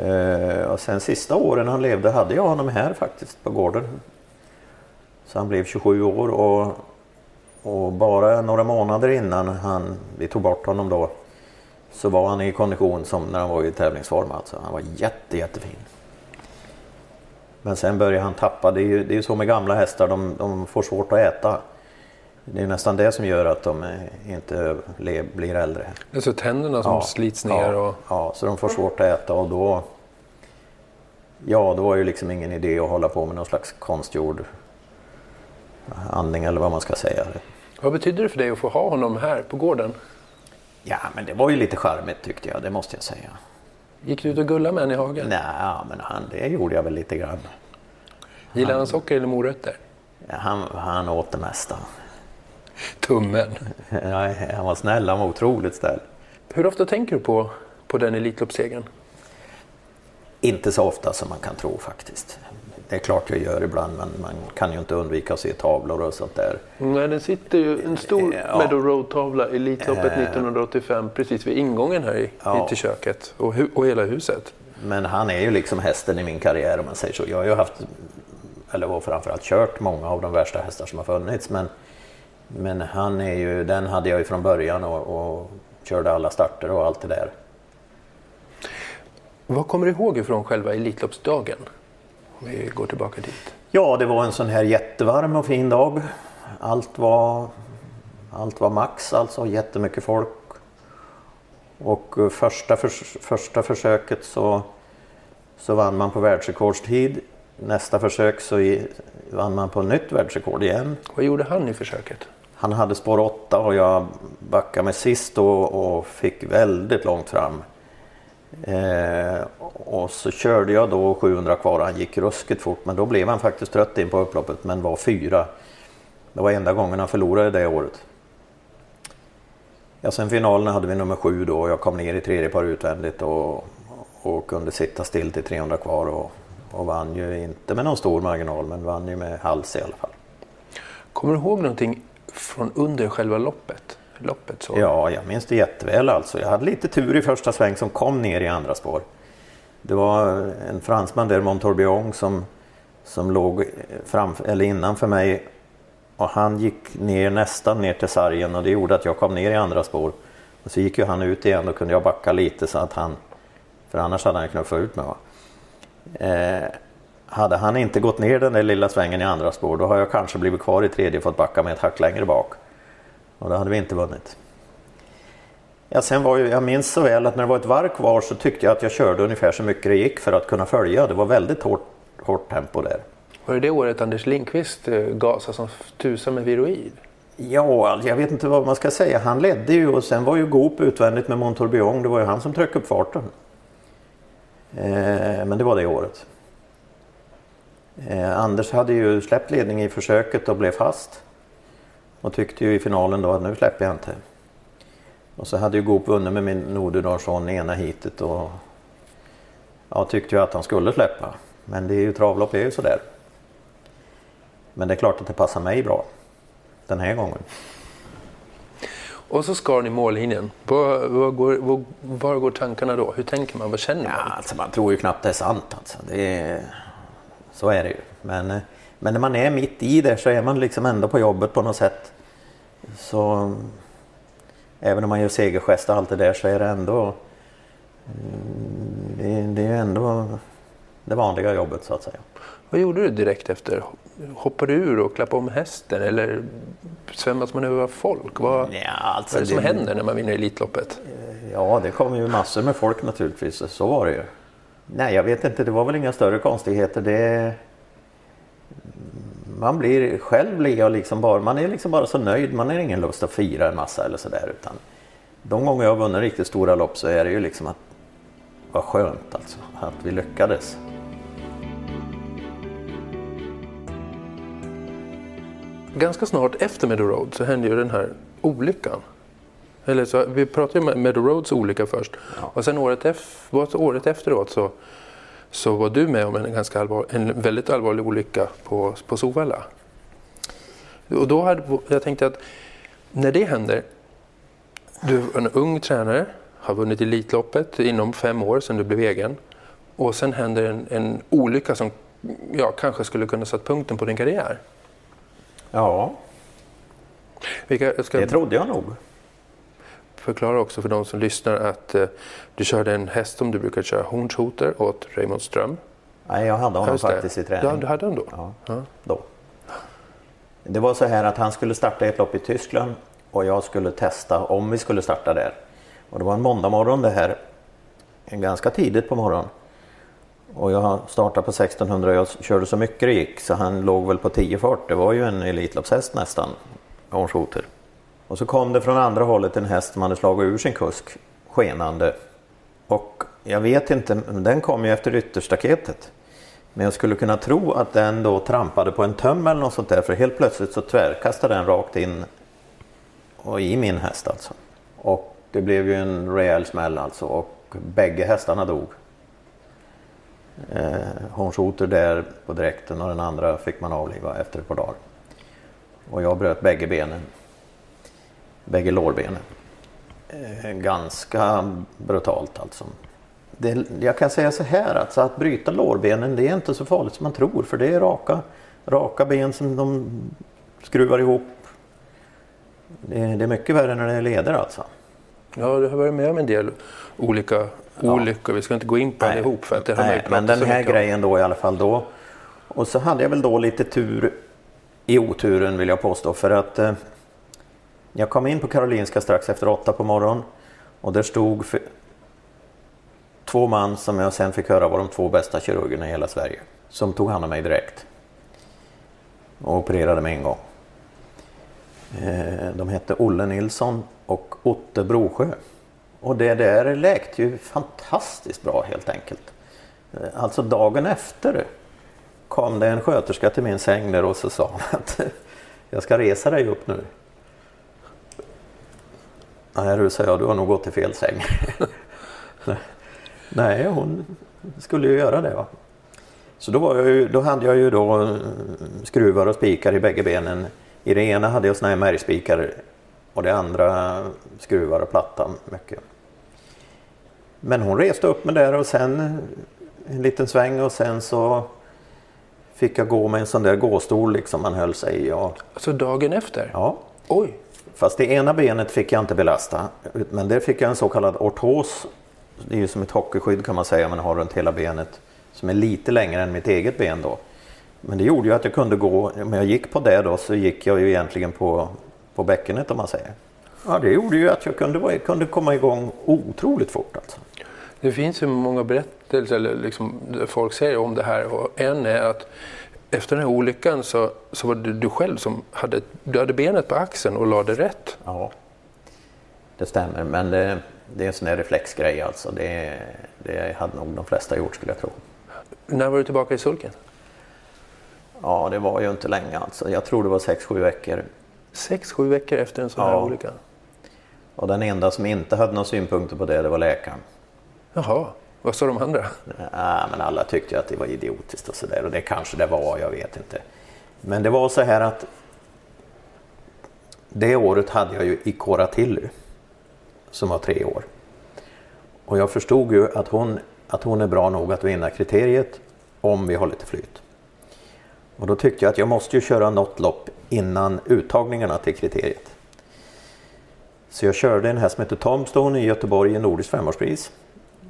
Eh, och sen sista åren han levde hade jag honom här faktiskt på gården. Så han blev 27 år och, och bara några månader innan han, vi tog bort honom då så var han i kondition som när han var i tävlingsform. Alltså. Han var jätte, jättefin. Men sen började han tappa. Det är ju det är ju så med gamla hästar, de, de får svårt att äta. Det är nästan det som gör att de inte blir äldre.
Alltså tänderna som slits ner
ja,
och...
ja, så de får svårt att äta och då... Ja, då var ju liksom ingen idé att hålla på med någon slags konstgjord andning eller vad man ska säga.
Vad betyder det för dig att få ha honom här på gården?
Ja, men det var ju lite charmigt tyckte jag, det måste jag säga.
Gick du ut och gullade med honom i hagen?
Nej, men han, det gjorde jag väl lite grann.
Gillar han socker eller morötter?
Ja, han, han åt det mesta.
Tummen.
Nej, han var snäll, han var otroligt snäll.
Hur ofta tänker du på, på den Elitloppssegern?
Inte så ofta som man kan tro faktiskt. Det är klart jag gör ibland men man kan ju inte undvika att se tavlor och sånt där.
Nej, den sitter ju en stor
Ja.
Meadow Road-tavla Elitloppet
Eh.
1985 precis vid ingången här i,
Ja.
till köket och, hu- och hela huset.
Men han är ju liksom hästen i min karriär om man säger så. Jag har ju haft, eller var framförallt kört många av de värsta hästar som har funnits. Men, men han är ju, den hade jag ju från början och, och körde alla starter och allt det där.
Vad kommer du ihåg ifrån själva Elitloppsdagen? Om vi går tillbaka dit.
Ja, det var en sån här jättevarm och fin dag. Allt var, allt var max, alltså jättemycket folk. Och första, förs- första försöket så, så vann man på världsrekordstid. Nästa försök så i, vann man på nytt världsrekord igen.
Vad gjorde han i försöket?
Han hade spår 8 och jag backade mig sist och, och fick väldigt långt fram. Eh, och så körde jag då 700 kvar och han gick ruskigt fort men då blev han faktiskt trött in på upploppet men var fyra. Det var enda gången han förlorade det året. Ja, sen finalen hade vi nummer sju då och jag kom ner i tredje par utvändigt och, och kunde sitta still till 300 kvar och, och vann ju inte med någon stor marginal men vann ju med hals i alla fall.
Kommer du ihåg någonting från under själva loppet? loppet så?
Ja, jag minns det jätteväl alltså. Jag hade lite tur i första sväng som kom ner i andra spår. Det var en fransman där, Montorbion, som, som låg framför, eller innanför mig. Och han gick ner nästan ner till sargen och det gjorde att jag kom ner i andra spår. Och så gick ju han ut igen och kunde jag backa lite så att han... För annars hade han knuffat ut mig. Va? Eh, hade han inte gått ner den där lilla svängen i andra spår då har jag kanske blivit kvar i tredje och fått backa med ett hack längre bak. Och då hade vi inte vunnit. Ja, sen var ju, jag minns så väl att när det var ett varv kvar så tyckte jag att jag körde ungefär så mycket det gick för att kunna följa. Det var väldigt hårt, hårt tempo där.
Var det det året Anders Lindqvist eh, gasade som tusan med Viroid?
Ja, jag vet inte vad man ska säga. Han ledde ju och sen var ju Goop utvändigt med Montourbillon. Det var ju han som tryckte upp farten. Eh, men det var det året. Eh, Anders hade ju släppt ledning i försöket och blev fast. Och tyckte ju i finalen då att nu släpper jag inte. Och så hade ju Goop vunnit med min Nordudalsson ena hitet och jag tyckte ju att han skulle släppa. Men det är ju travlopp är ju sådär. Men det är klart att det passar mig bra den här gången.
Och så skar ni mållinjen. Var, var, går, var, var går tankarna då? Hur tänker man? Vad känner
Ja,
man?
alltså man tror ju knappt det är sant. Alltså. Det är, så är det ju. Men, eh, men när man är mitt i det så är man liksom ändå på jobbet på något sätt. Så även om man gör segergest och allt det där så är det ändå mm, det, det är ändå det vanliga jobbet så att säga.
Vad gjorde du direkt efter? Hoppade du ur och klappade om hästen eller svämmas man över folk? Vad,
Ja, alltså
vad är det som
det-
händer när man vinner Elitloppet?
Ja, det kommer ju massor med folk naturligtvis. Så var det ju. Nej, jag vet inte. Det var väl inga större konstigheter. Det... Man blir själv blir jag liksom bara, man är liksom bara så nöjd. Man har ingen lust att fira en massa eller sådär. Utan de gånger jag har vunnit riktigt stora lopp så är det ju liksom att vad skönt alltså att vi lyckades.
Ganska snart efter Meadow Road så hände ju den här olyckan. Eller så, vi pratade om Meadow Roads olycka först. Och sen året, ef- året efteråt så, så var du med om en, ganska allvar, en väldigt allvarlig olycka på, på Sovalla. Och då hade, jag tänkte att när det händer, du är en ung tränare, har vunnit Elitloppet inom fem år sedan du blev egen. Och sen händer en, en olycka som ja, kanske skulle kunna satt punkten på din karriär.
Ja,
Vilka, ska
det trodde jag nog.
Förklara också för de som lyssnar att eh, du körde en häst som du brukar köra, Hornshoter, åt Raymond Ström.
Nej, jag hade honom faktiskt i träning.
Ja, du hade honom då?
Ja,
Ja.
då. Det var så här att han skulle starta ett lopp i Tyskland och jag skulle testa om vi skulle starta där. Och det var en måndag morgon det här. Ganska tidigt på morgonen. Och jag startade på 1600 och jag körde så mycket det gick så han låg väl på 10 fart. Det var ju en Elitloppshäst nästan. Hornshoter. Och så kom det från andra hållet en häst som hade slagit ur sin kusk skenande. Och jag vet inte, den kom ju efter ytterstaketet. Men jag skulle kunna tro att den då trampade på en töm eller något sånt där för helt plötsligt så tvärkastade den rakt in och i min häst alltså. Och det blev ju en rejäl smäll alltså och bägge hästarna dog. eh, hornsoter där på dräkten och den andra fick man avliva efter ett par dagar. Och jag bröt bägge benen. Bägge lårbenen. Eh, ganska brutalt alltså. Det, jag kan säga så här alltså att bryta lårbenen det är inte så farligt som man tror för det är raka, raka ben som de skruvar ihop. Det, det är mycket värre när det är leder alltså.
Ja, du har varit med om en del olika olyckor. Vi ska inte gå in på
Nej.
allihop för att det har
Nej, men den här grejen då i alla fall då. Och så hade jag väl då lite tur i oturen vill jag påstå för att eh, jag kom in på Karolinska strax efter åtta på morgonen och där stod för, två man som jag sen fick höra var de två bästa kirurgerna i hela Sverige som tog hand om mig direkt och opererade med en gång. Eh, de hette Olle Nilsson och Otte Brosjö. Och det där läkte ju fantastiskt bra helt enkelt. Eh, alltså dagen efter kom det en sköterska till min säng där och så sa hon att [LAUGHS] jag ska resa dig upp nu. Nej du, sa jag, du har nog gått i fel säng. [LAUGHS] Nej, hon skulle ju göra det. Va? Så då, ju, då hade jag ju då eh, skruvar och spikar i bägge benen. I det ena hade jag såna här märgspikar och det andra skruvar och platta mycket. Men hon reste upp mig där och sen en liten sväng och sen så fick jag gå med en sån där gåstol liksom man höll sig i. Och,
Alltså dagen efter?
ja.
Oj!
Fast det ena benet fick jag inte belasta. Men där fick jag en så kallad ortos. Det är ju som ett hockeyskydd kan man säga man har runt hela benet. Som är lite längre än mitt eget ben då. Men det gjorde ju att jag kunde gå, om jag gick på det då så gick jag ju egentligen på, på bäckenet om man säger. Ja det gjorde ju att jag kunde, kunde komma igång otroligt fort alltså.
Det finns ju många berättelser eller liksom, där folk säger om det här och en är att efter den här olyckan så, så var det du själv som hade, du hade benet på axeln och lade rätt.
Ja, det stämmer. Men det, det är en sån här reflexgrej alltså. Det, det hade nog de flesta gjort skulle jag tro.
När var du tillbaka i sulken?
Ja, det var ju inte länge alltså. Jag tror det var 6-7 veckor.
Sex, sju veckor efter en sån här
Ja.
olycka?
Och den enda som inte hade några synpunkter på det, det var läkaren.
Jaha, vad sa de andra?
Ja, men alla tyckte ju att det var idiotiskt och sådär. Och det kanske det var, jag vet inte. Men det var så här att det året hade jag ju Ikora Tilly som var tre år. Och jag förstod ju att hon, att hon är bra nog att vinna kriteriet om vi har lite flyt. Och då tyckte jag att jag måste ju köra något lopp innan uttagningarna till kriteriet. Så jag körde en häst som heter Tomstone i Göteborg i Nordiskt femårspris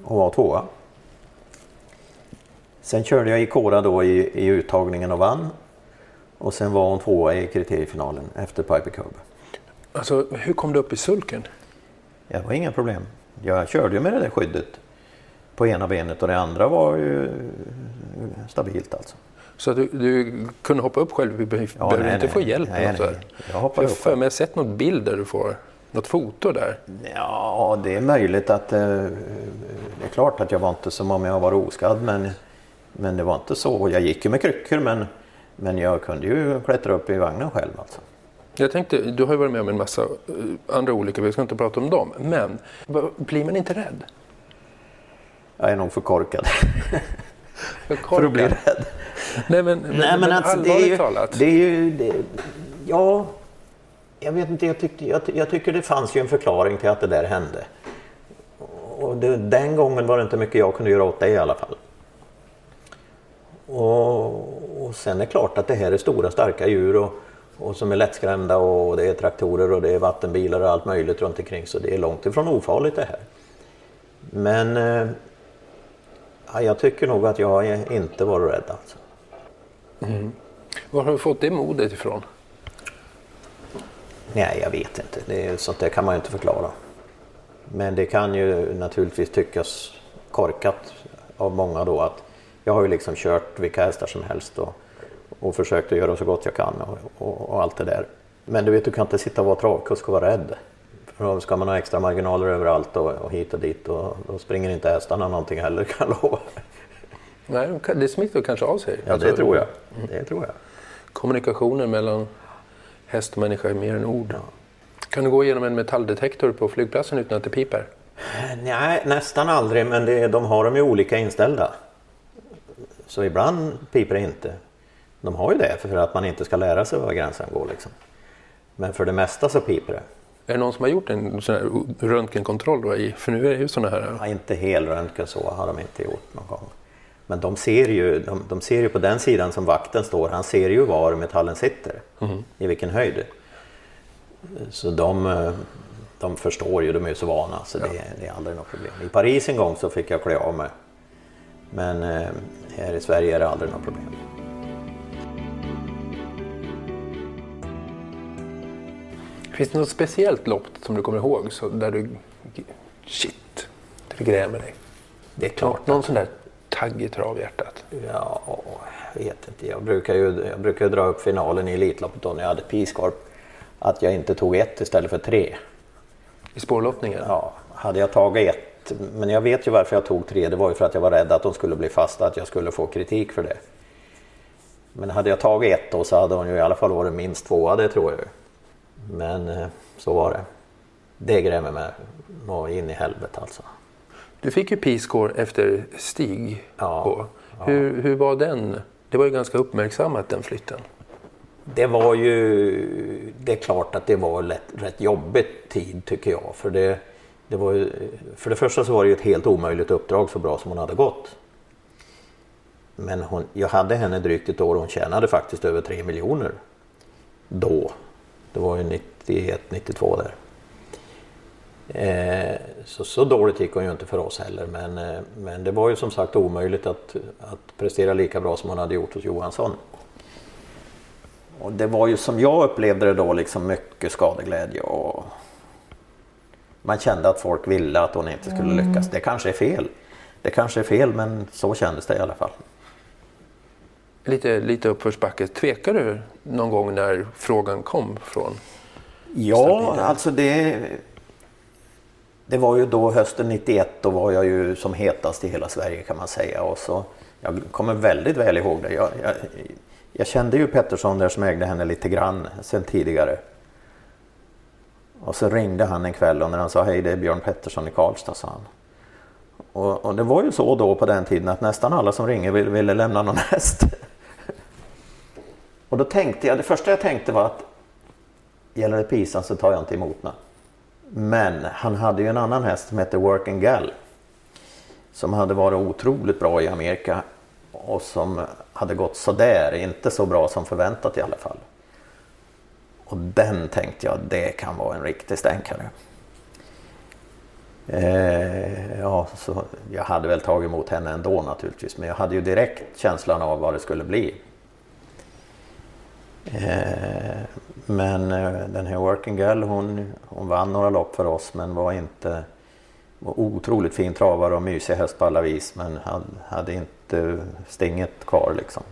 och var tvåa. Sen körde jag i Kora då i, i uttagningen och vann. Och sen var hon tvåa i kriteriefinalen efter Piper Cub.
Alltså, hur kom du upp i sulken?
Ja, det var inga problem. Jag körde ju med det där skyddet på ena benet och det andra var ju stabilt alltså.
Så du, du kunde hoppa upp själv? Du behöver
Ja,
inte
nej.
få hjälp?
Nej, nej. Jag hoppar
Jag
upp
för
själv.
mig, jag har sett något bild där du får något foto där.
Ja, det är möjligt att... eh, det är klart att jag var inte som om jag var oskadd men, men det var inte så. Jag gick ju med kryckor men, men jag kunde ju klättra upp i vagnen själv alltså.
Jag tänkte, du har ju varit med om en massa eh, andra olyckor, vi ska inte prata om dem. Men blir man inte rädd?
Jag är nog för korkad [LAUGHS]
För,
för att bli rädd.
Nej men,
Nej men alltså det är
allvarligt
ju...
talat.
Det är ju det, ja, jag vet inte, jag, tyckte, jag, jag tycker det fanns ju en förklaring till att det där hände. Och det, den gången var det inte mycket jag kunde göra åt det i alla fall. Och, och sen är det klart att det här är stora starka djur och, och som är lättskrämda och det är traktorer och det är vattenbilar och allt möjligt runt omkring så det är långt ifrån ofarligt det här. Men eh, ja, jag tycker nog att jag inte var rädd alltså. Mm.
Var har du fått det modet ifrån?
Nej, jag vet inte. Det är, sånt där kan man ju inte förklara. Men det kan ju naturligtvis tyckas korkat av många då att jag har ju liksom kört vilka hästar som helst och, och försökt att göra så gott jag kan och, och, och allt det där. Men du vet, du kan inte sitta och vara travkusk och vara rädd. För då ska man ha extra marginaler överallt och, och hit och dit och då springer inte hästarna någonting heller [LAUGHS] kan jag lova.
Nej, det smittar kanske av sig.
Ja,
Alltså,
det tror jag. Det tror jag.
Kommunikationen mellan häst och människa är mer än ord. Kan du gå igenom en metalldetektor på flygplatsen utan att det piper?
Nej, nästan aldrig, men det, de har dem ju olika inställda. så ibland piper det inte. De har ju det för att man inte ska lära sig var gränsen går. Liksom. Men för det mesta så piper det.
Är det någon som har gjort en sån röntgenkontroll då? I, för nu är det ju sådana här...
Ja, inte helröntgen så har de inte gjort någon gång. Men de ser, ju, de, de ser ju på den sidan som vakten står, han ser ju var metallen sitter. I vilken höjd. Så de, de förstår ju, de är ju så vana så det, det är aldrig något problem. I Paris en gång så fick jag klä av mig. Men eh, här i Sverige är det aldrig något problem.
Finns det något speciellt lopp som du kommer ihåg så där du... Shit, det grämer dig?
Det är klart.
Någon sån där tagg i travhjärtat?
Ja, jag vet inte. Jag brukar ju jag brukar dra upp finalen i Elitloppet då när jag hade Piskorp. Att jag inte tog ett istället för tre.
I spårlottningen?
Ja, hade jag tagit ett. Men jag vet ju varför jag tog tre. Det var ju för att jag var rädd att de skulle bli fasta, att jag skulle få kritik för det. Men hade jag tagit ett då så hade hon ju i alla fall varit minst tvåa, det tror jag ju. Men eh, så var det. Det grämer mig nå in i helvete alltså.
Du fick ju P-score efter Stig.
Ja,
på. Hur, hur var den? Det var ju ganska uppmärksammat den flytten.
Det var ju, det är klart att det var lätt, rätt jobbigt tid tycker jag. För det, det var ju, för det första så var det ju ett helt omöjligt uppdrag så bra som hon hade gått. Men hon, jag hade henne drygt ett år och hon tjänade faktiskt över 3 miljoner. Då. Det var ju 91, 92 där. Eh, så, så dåligt gick hon ju inte för oss heller men, eh, men det var ju som sagt omöjligt att, att prestera lika bra som hon hade gjort hos Johansson. Och det var ju som jag upplevde det då liksom mycket skadeglädje och man kände att folk ville att hon inte skulle lyckas. Det kanske är fel. Det kanske är fel men så kändes det i alla fall.
Lite, lite uppförsbacke. Tvekar du någon gång när frågan kom från
Ja,
Stabilen?
alltså det... Det var ju då hösten 91, då var jag ju som hetast i hela Sverige kan man säga. Och så, jag kommer väldigt väl ihåg det. Jag, jag, jag kände ju Pettersson där som ägde henne lite grann sen tidigare. Och så ringde han en kväll och när han sa hej det är Björn Pettersson i Karlstad sa han. Och, och det var ju så då på den tiden att nästan alla som ringer ville, ville lämna någon häst. [LAUGHS] och då tänkte jag, det första jag tänkte var att gäller det Pisan så tar jag inte emot mig. Men han hade ju en annan häst som hette Working Gal. Som hade varit otroligt bra i Amerika och som hade gått sådär, inte så bra som förväntat i alla fall. Och den tänkte jag, det kan vara en riktig stänkare. Eh, ja, så jag hade väl tagit emot henne ändå naturligtvis, men jag hade ju direkt känslan av vad det skulle bli. Eh, men eh, den här Working Girl hon, hon vann några lopp för oss men var inte var otroligt fin travare och mysig häst på alla vis men hade, hade inte stinget kvar liksom.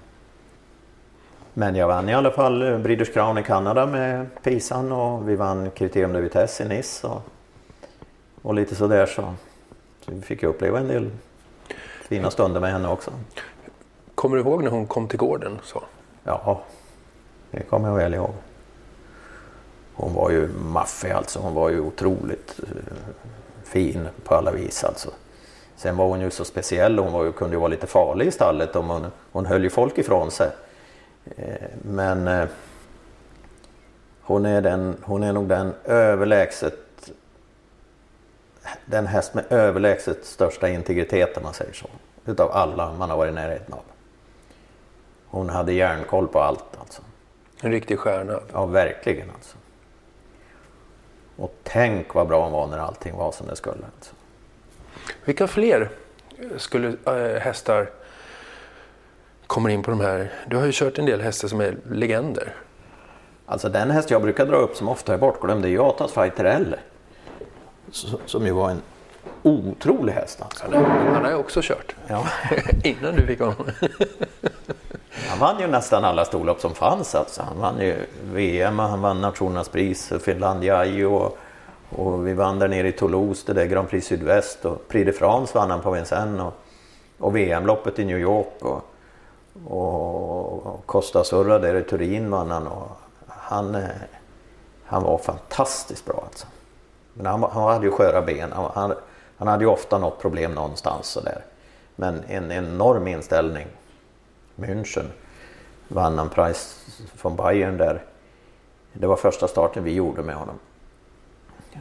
Men jag vann i alla fall eh, Breeders Crown i Kanada med Pisan och vi vann Criterium de Vitesse i Nice och, och lite sådär så. så vi fick uppleva en del fina stunder med henne också.
Kommer du ihåg när hon kom till gården? Så?
Ja, det kommer jag väl ihåg. Hon var ju maffig alltså. Hon var ju otroligt eh, fin på alla vis alltså. Sen var hon ju så speciell. Hon var ju, kunde ju vara lite farlig i stallet. Om hon, hon höll ju folk ifrån sig. Eh, Men eh, hon är, den, hon är nog den överlägset den häst med överlägset största integritet om man säger så. Utav alla man har varit i närheten av. Hon hade järnkoll på allt alltså.
En riktig stjärna.
Ja, verkligen alltså. Och tänk vad bra hon var när allting var som det skulle.
Vilka fler skulle äh, hästar kommer in på de här? Du har ju kört en del hästar som är legender.
Alltså den häst jag brukar dra upp som ofta är bortglömd det är ju Atas Fighter L. Som ju var en otrolig häst alltså.
Han, är, han har ju också kört.
Ja. [LAUGHS]
Innan du fick honom. [LAUGHS]
Han vann ju nästan alla storlopp som fanns alltså. Han vann ju VM, han vann Nationernas pris, Finlandia och, och vi vann där nere i Toulouse, det där Grand Prix Sydväst och Prix de France vann han på Vincennes och, och VM-loppet i New York och, och, och Costa Surra där i Turin vann han och han, eh, han var fantastiskt bra alltså. Men han, han hade ju sköra ben, han, han, han hade ju ofta något problem någonstans sådär. Men en enorm inställning München. Vann han Price från Bayern där. Det var första starten vi gjorde med honom.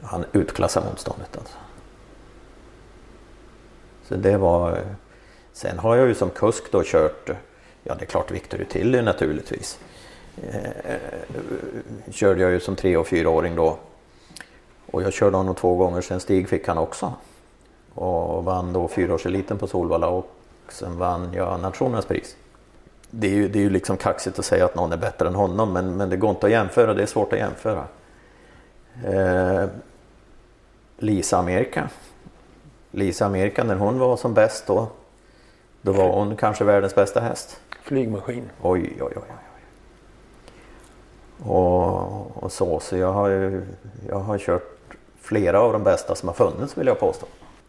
Han utklassade motståndet alltså. Så det var... Sen har jag ju som kusk då kört, ja det är klart Victor Tilly naturligtvis. Eh, körde jag ju som tre och fyraåring då. Och jag körde honom två gånger, sen Stig fick han också. Och vann då fyraårseliten på Solvalla och sen vann jag nationens pris. Det är, ju, det är ju liksom kaxigt att säga att någon är bättre än honom men, men det går inte att jämföra, det är svårt att jämföra. Eh, Lisa Amerika. Lisa Amerika när hon var som bäst då, då var hon kanske världens bästa häst.
Flygmaskin.
Oj, oj, oj. oj. Och, och så, så jag har ju jag har kört flera av de bästa som har funnits vill jag påstå.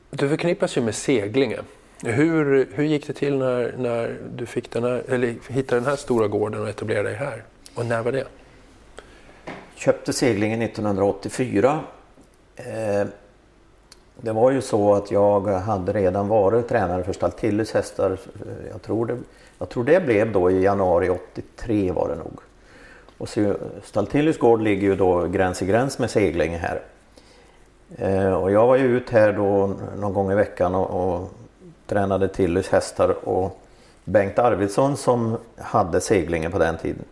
Du förknippas ju med seglinge. Hur, hur gick det till när, när du fick den här, eller hittade den här stora gården och etablerade dig här? Och när var det?
Köpte seglingen 1984. Eh, det var ju så att jag hade redan varit tränare för Staltillys hästar. Jag tror, det, jag tror det blev då i januari 83 var det nog. Och så, gård ligger ju då gräns i gräns med Seglinge här. Eh, och jag var ju ut här då någon gång i veckan och, och tränade Tillys hästar och Bengt Arvidsson som hade Seglinge på den tiden.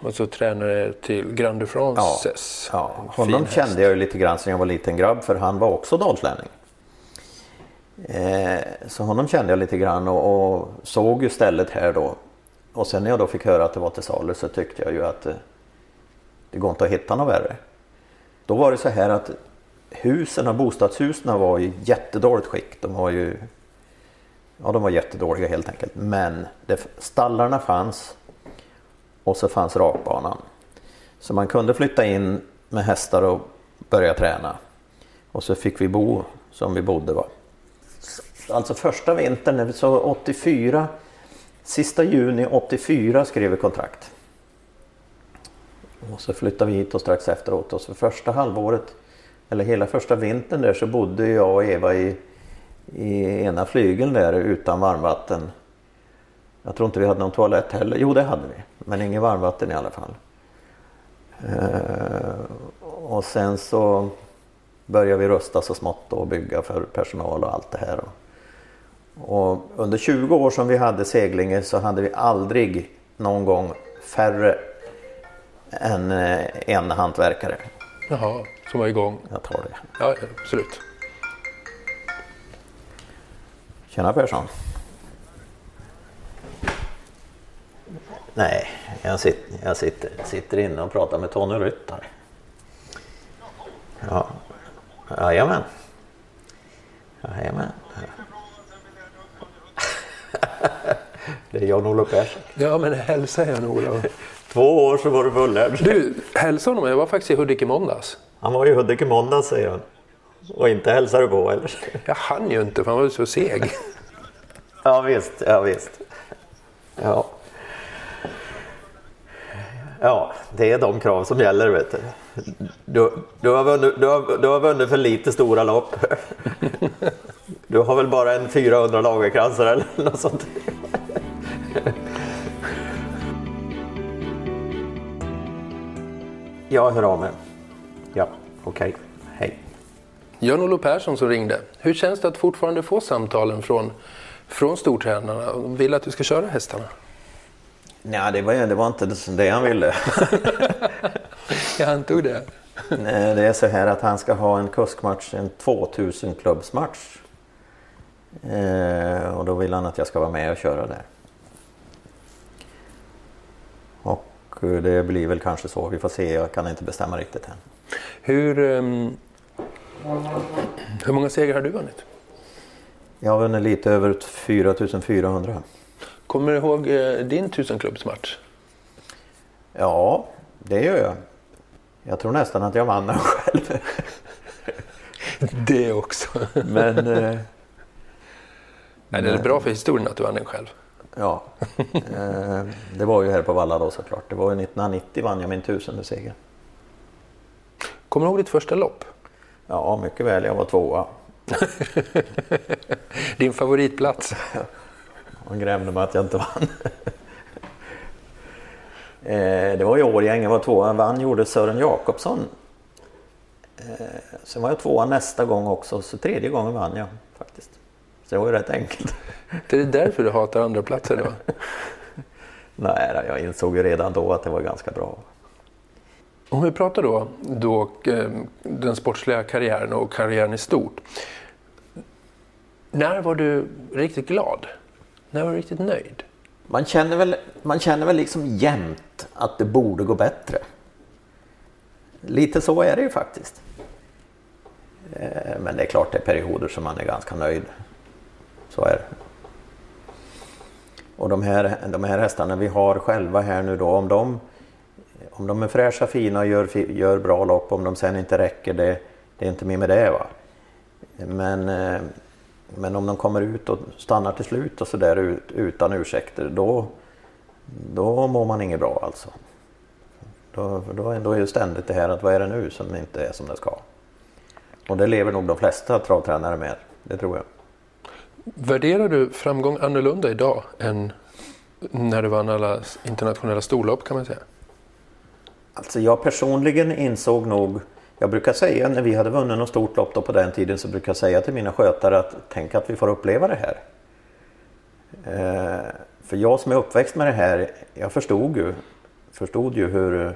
Och så tränare till Grand de Frances.
Ja, ja. honom kände jag ju lite grann sedan jag var liten grabb för han var också dalslänning. Eh, så honom kände jag lite grann och, och, såg ju stället här då. Och sen när jag då fick höra att det var till salu så tyckte jag ju att eh, det går inte att hitta något värre. Då var det så här att husen, bostadshusen var i jättedåligt skick. De var ju Ja, de var jättedåliga helt enkelt. Men det, stallarna fanns och så fanns rakbanan. Så man kunde flytta in med hästar och börja träna. Och så fick vi bo som vi bodde. Va? Alltså första vintern, så 84, sista juni 84 skrev vi kontrakt. Och så flyttade vi hit och strax efteråt. Och så första halvåret, eller hela första vintern där så bodde jag och Eva i, i ena flygeln där utan varmvatten. Jag tror inte vi hade någon toalett heller. Jo det hade vi. Men inget varmvatten i alla fall. Uh, och sen så började vi rusta så smått och bygga för personal och allt det här. Och under 20 år som vi hade Seglinge så hade vi aldrig någon gång färre än eh, en hantverkare.
Jaha, som var igång?
Jag tar det.
Ja, absolut.
Tjena Persson. Nej, jag sitter, jag sitter, sitter inne och pratar med Tony Ryttar. Ja, jajamän. Jajamän. [LAUGHS] Det är Jan-Olof Persson.
Ja, men hälsa Jan-Olof.
Två år så var du fullärd.
Du, hälsa honom. Jag var faktiskt i Hudik i måndags.
Han var i Hudik i måndags säger han. Och inte hälsar du på eller?
Jag hann ju inte för han var så seg. [LAUGHS]
ja visst, ja visst. Ja. Ja, det är de krav som gäller vet du. Du, du, har, vunnit, du, har, du har vunnit för lite stora lopp. [LAUGHS] Du har väl bara en 400 lagerkransar eller något sånt. Jag hör av mig. Ja, okej. Okay.
Jan-Olof Persson som ringde. Hur känns det att fortfarande få samtalen från, från stortränarna? De vill att du ska köra hästarna?
Nej, det var, det var inte det han ville. [LAUGHS]
Jag antog det.
Nej, det är så här att han ska ha en kuskmatch, en 2000 klubbsmatch. Eh, och då vill han att jag ska vara med och köra där. Och det blir väl kanske så, vi får se, jag kan inte bestämma riktigt än.
Hur, um, hur många segrar har du vunnit?
Jag har vunnit lite över 4400.
Kommer du ihåg eh, din tusenklubbsmatch?
Ja, det gör jag. Jag tror nästan att jag vann den [LAUGHS] själv.
det också.
Men... Eh,
Nej, det är bra för historien att du vann den själv.
Ja, eh, det var ju här på Valla då såklart. Det var ju 1990 vann jag min tusende seger.
Kommer du ihåg ditt första lopp?
Ja, mycket väl. Jag var tvåa. [LAUGHS]
Din favoritplats?
Han grämde mig att jag inte vann. Eh, det var i Årjäng, jag var tvåa. Vann gjorde Sören Jakobsson. Eh, sen var jag tvåa nästa gång också, så tredje gången vann jag faktiskt. Så det var ju rätt enkelt. [LAUGHS]
Det är därför du hatar andra platser då? [LAUGHS]
Nej, jag insåg ju redan då att det var ganska bra.
Om vi pratar då, då eh, den sportsliga karriären och karriären i stort. När var du riktigt glad? När var du riktigt nöjd?
Man känner väl, man känner väl liksom jämt att det borde gå bättre. Lite så är det ju faktiskt. Eh, men det är klart det är perioder som man är ganska nöjd. Så är det. Och de här, de här hästarna vi har själva här nu då, om de, om de är fräscha, fina och gör, gör bra lopp, om de sen inte räcker, det, det är inte mer med det. Va? Men, eh, men om de kommer ut och stannar till slut och sådär utan ursäkter, då, då mår man inget bra alltså. Då, då, då är det ständigt det här att vad är det nu som inte är som det ska. Och det lever nog de flesta travtränare med, det tror jag.
Värderar du framgång annorlunda idag än när du vann alla internationella storlopp kan man säga?
Alltså jag personligen insåg nog, jag brukar säga när vi hade vunnit något stort lopp då på den tiden så brukar jag säga till mina skötare att tänk att vi får uppleva det här. Eh, för jag som är uppväxt med det här, jag förstod ju, förstod ju hur,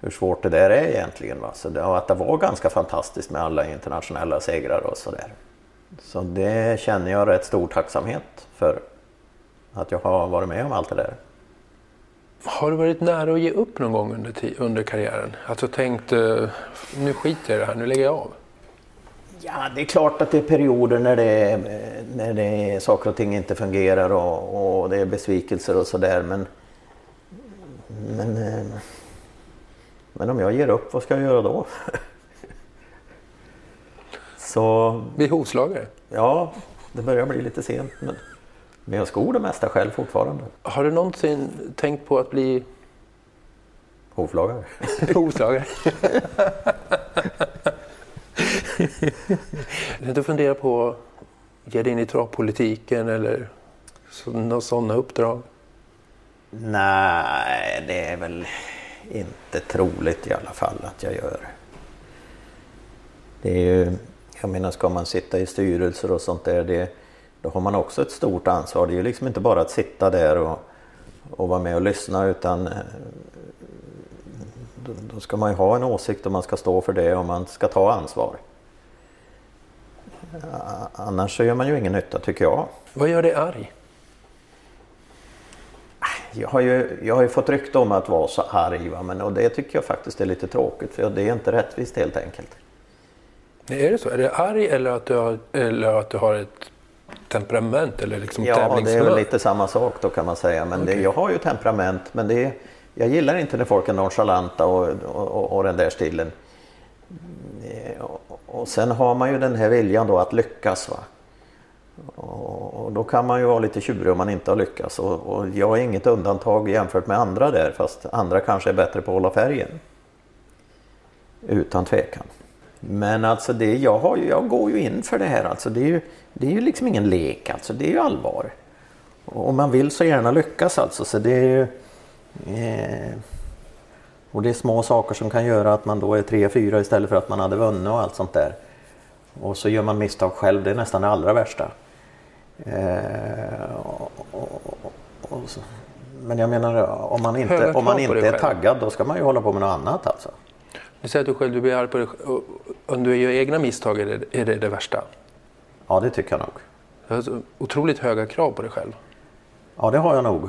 hur svårt det där är egentligen. Va? Så det, att det var ganska fantastiskt med alla internationella segrar och sådär. Så det känner jag rätt stor tacksamhet för. Att jag har varit med om allt det där.
Har du varit nära att ge upp någon gång under, under karriären? Alltså tänkt, nu skiter jag i det här, nu lägger jag av?
Ja, det är klart att det är perioder när det, är, när det är saker och ting inte fungerar och, och det är besvikelser och sådär. Men, men, men om jag ger upp, vad ska jag göra då? [LAUGHS]
Så... Bli hovslagare?
Ja, det börjar bli lite sent. Men, men jag skor det mesta själv fortfarande.
Har du någonsin tänkt på att bli
Hovslagare. [LAUGHS]
Hovslagare. du funderar på att ge dig in i travpolitiken eller några sådana uppdrag?
Nej, det är väl inte troligt i alla fall att jag gör. Det är ju jag menar, ska man sitta i styrelser och sånt där, det, då har man också ett stort ansvar. Det är ju liksom inte bara att sitta där och, och vara med och lyssna utan eh, då, då ska man ju ha en åsikt och man ska stå för det och man ska ta ansvar. Annars så gör man ju ingen nytta tycker jag.
Vad gör dig arg?
Jag har ju, jag har ju fått rykte om att vara så arg va? Men, och det tycker jag faktiskt är lite tråkigt för det är inte rättvist helt enkelt.
Är det så? Är det arg eller att du har, eller att du har ett temperament eller liksom
Ja, det är väl lite samma sak då kan man säga. Men okay. det, jag har ju temperament men det, jag gillar inte när folk är nonchalanta och, och, och den där stilen. Och sen har man ju den här viljan då att lyckas. Va? Och då kan man ju vara lite tjurig om man inte har lyckats. Och, och jag är inget undantag jämfört med andra där fast andra kanske är bättre på att hålla färgen. Utan tvekan. Men alltså det, jag, har, jag går ju in för det här alltså. Det är ju, det är ju liksom ingen lek alltså. Det är ju allvar. Och man vill så gärna lyckas alltså. Så det är ju, eh, och det är små saker som kan göra att man då är 3-4 istället för att man hade vunnit och allt sånt där. Och så gör man misstag själv. Det är nästan det allra värsta. Eh, och, och, och, men jag menar om man inte, om man inte är taggad då ska man ju hålla på med något annat alltså.
Du säger att du själv du blir arg på dig Om du gör egna misstag är det, är det det värsta?
Ja, det tycker jag nog.
Du har otroligt höga krav på dig själv.
Ja, det har jag nog.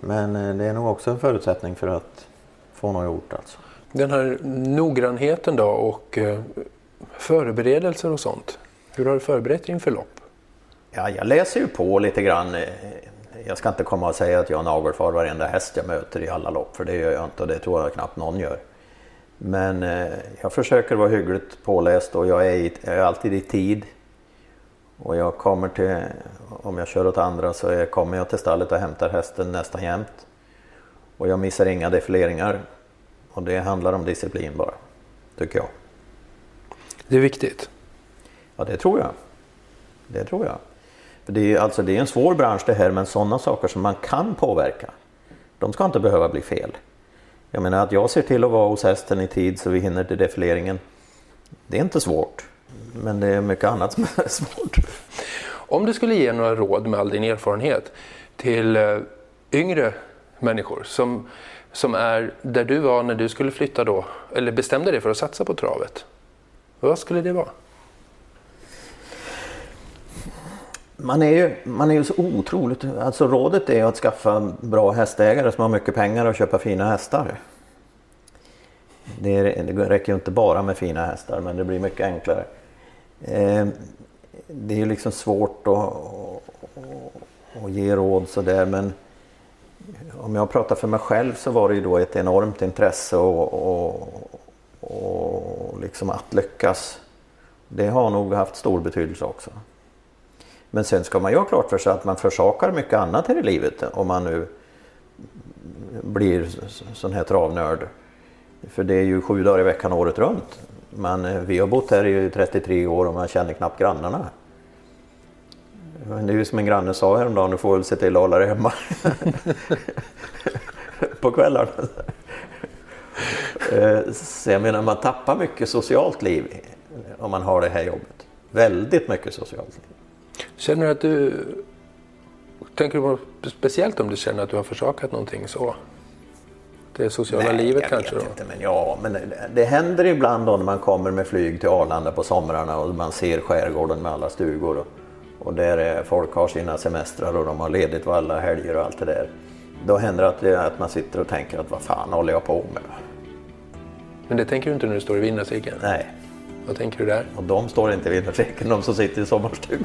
Men eh, det är nog också en förutsättning för att få något gjort. Alltså.
Den här noggrannheten då och eh, förberedelser och sånt. Hur har du förberett dig inför lopp?
Ja, jag läser ju på lite grann. Jag ska inte komma och säga att jag nagelfar varenda häst jag möter i alla lopp, för det gör jag inte och det tror jag knappt någon gör. Men eh, jag försöker vara hyggligt påläst och jag är, i, jag är alltid i tid. Och jag kommer till, om jag kör åt andra så är, kommer jag till stallet och hämtar hästen nästan jämt. Och jag missar inga defileringar. Och det handlar om disciplin bara, tycker jag.
Det är viktigt?
Ja, det tror jag. Det tror jag. För det, är, alltså, det är en svår bransch det här, men sådana saker som man kan påverka, de ska inte behöva bli fel. Jag menar att jag ser till att vara hos hästen i tid så vi hinner till defileringen. Det är inte svårt. Men det är mycket annat som är [LAUGHS] svårt.
Om du skulle ge några råd med all din erfarenhet till eh, yngre människor som, som är där du var när du skulle flytta då, eller bestämde dig för att satsa på travet. Vad skulle det vara?
Man är, ju, man är ju så otroligt... Alltså rådet är ju att skaffa bra hästägare som har mycket pengar och köpa fina hästar. Det, är, det räcker ju inte bara med fina hästar men det blir mycket enklare. Eh, det är ju liksom svårt att, att, att ge råd sådär men om jag pratar för mig själv så var det ju då ett enormt intresse och, och, och liksom att lyckas. Det har nog haft stor betydelse också. Men sen ska man ju ha klart för sig att man försakar mycket annat här i livet om man nu blir sån här travnörd. För det är ju sju dagar i veckan året runt. Men eh, vi har bott här i 33 år och man känner knappt grannarna. Det är ju som en granne sa häromdagen, du får väl se till att hålla dig hemma. [LAUGHS] På kvällarna. Eh, så jag menar man tappar mycket socialt liv om man har det här jobbet. Väldigt mycket socialt liv.
Känner du att du... Tänker du på speciellt om du känner att du har försakat någonting så? Det sociala
Nej,
livet
jag
kanske
vet
då?
Inte, men ja, men det, händer ibland då när man kommer med flyg till Arlanda på somrarna och man ser skärgården med alla stugor. Och, och där är, folk har sina semestrar och de har ledigt på alla helger och allt det där. Då händer det att, det, att man sitter och tänker att vad fan håller jag på med?
Men det tänker du inte när du står i vinnarcirkeln?
Nej,
Vad tänker du där?
och de står inte vid vinnarcirkeln, de som sitter i sommarstugan.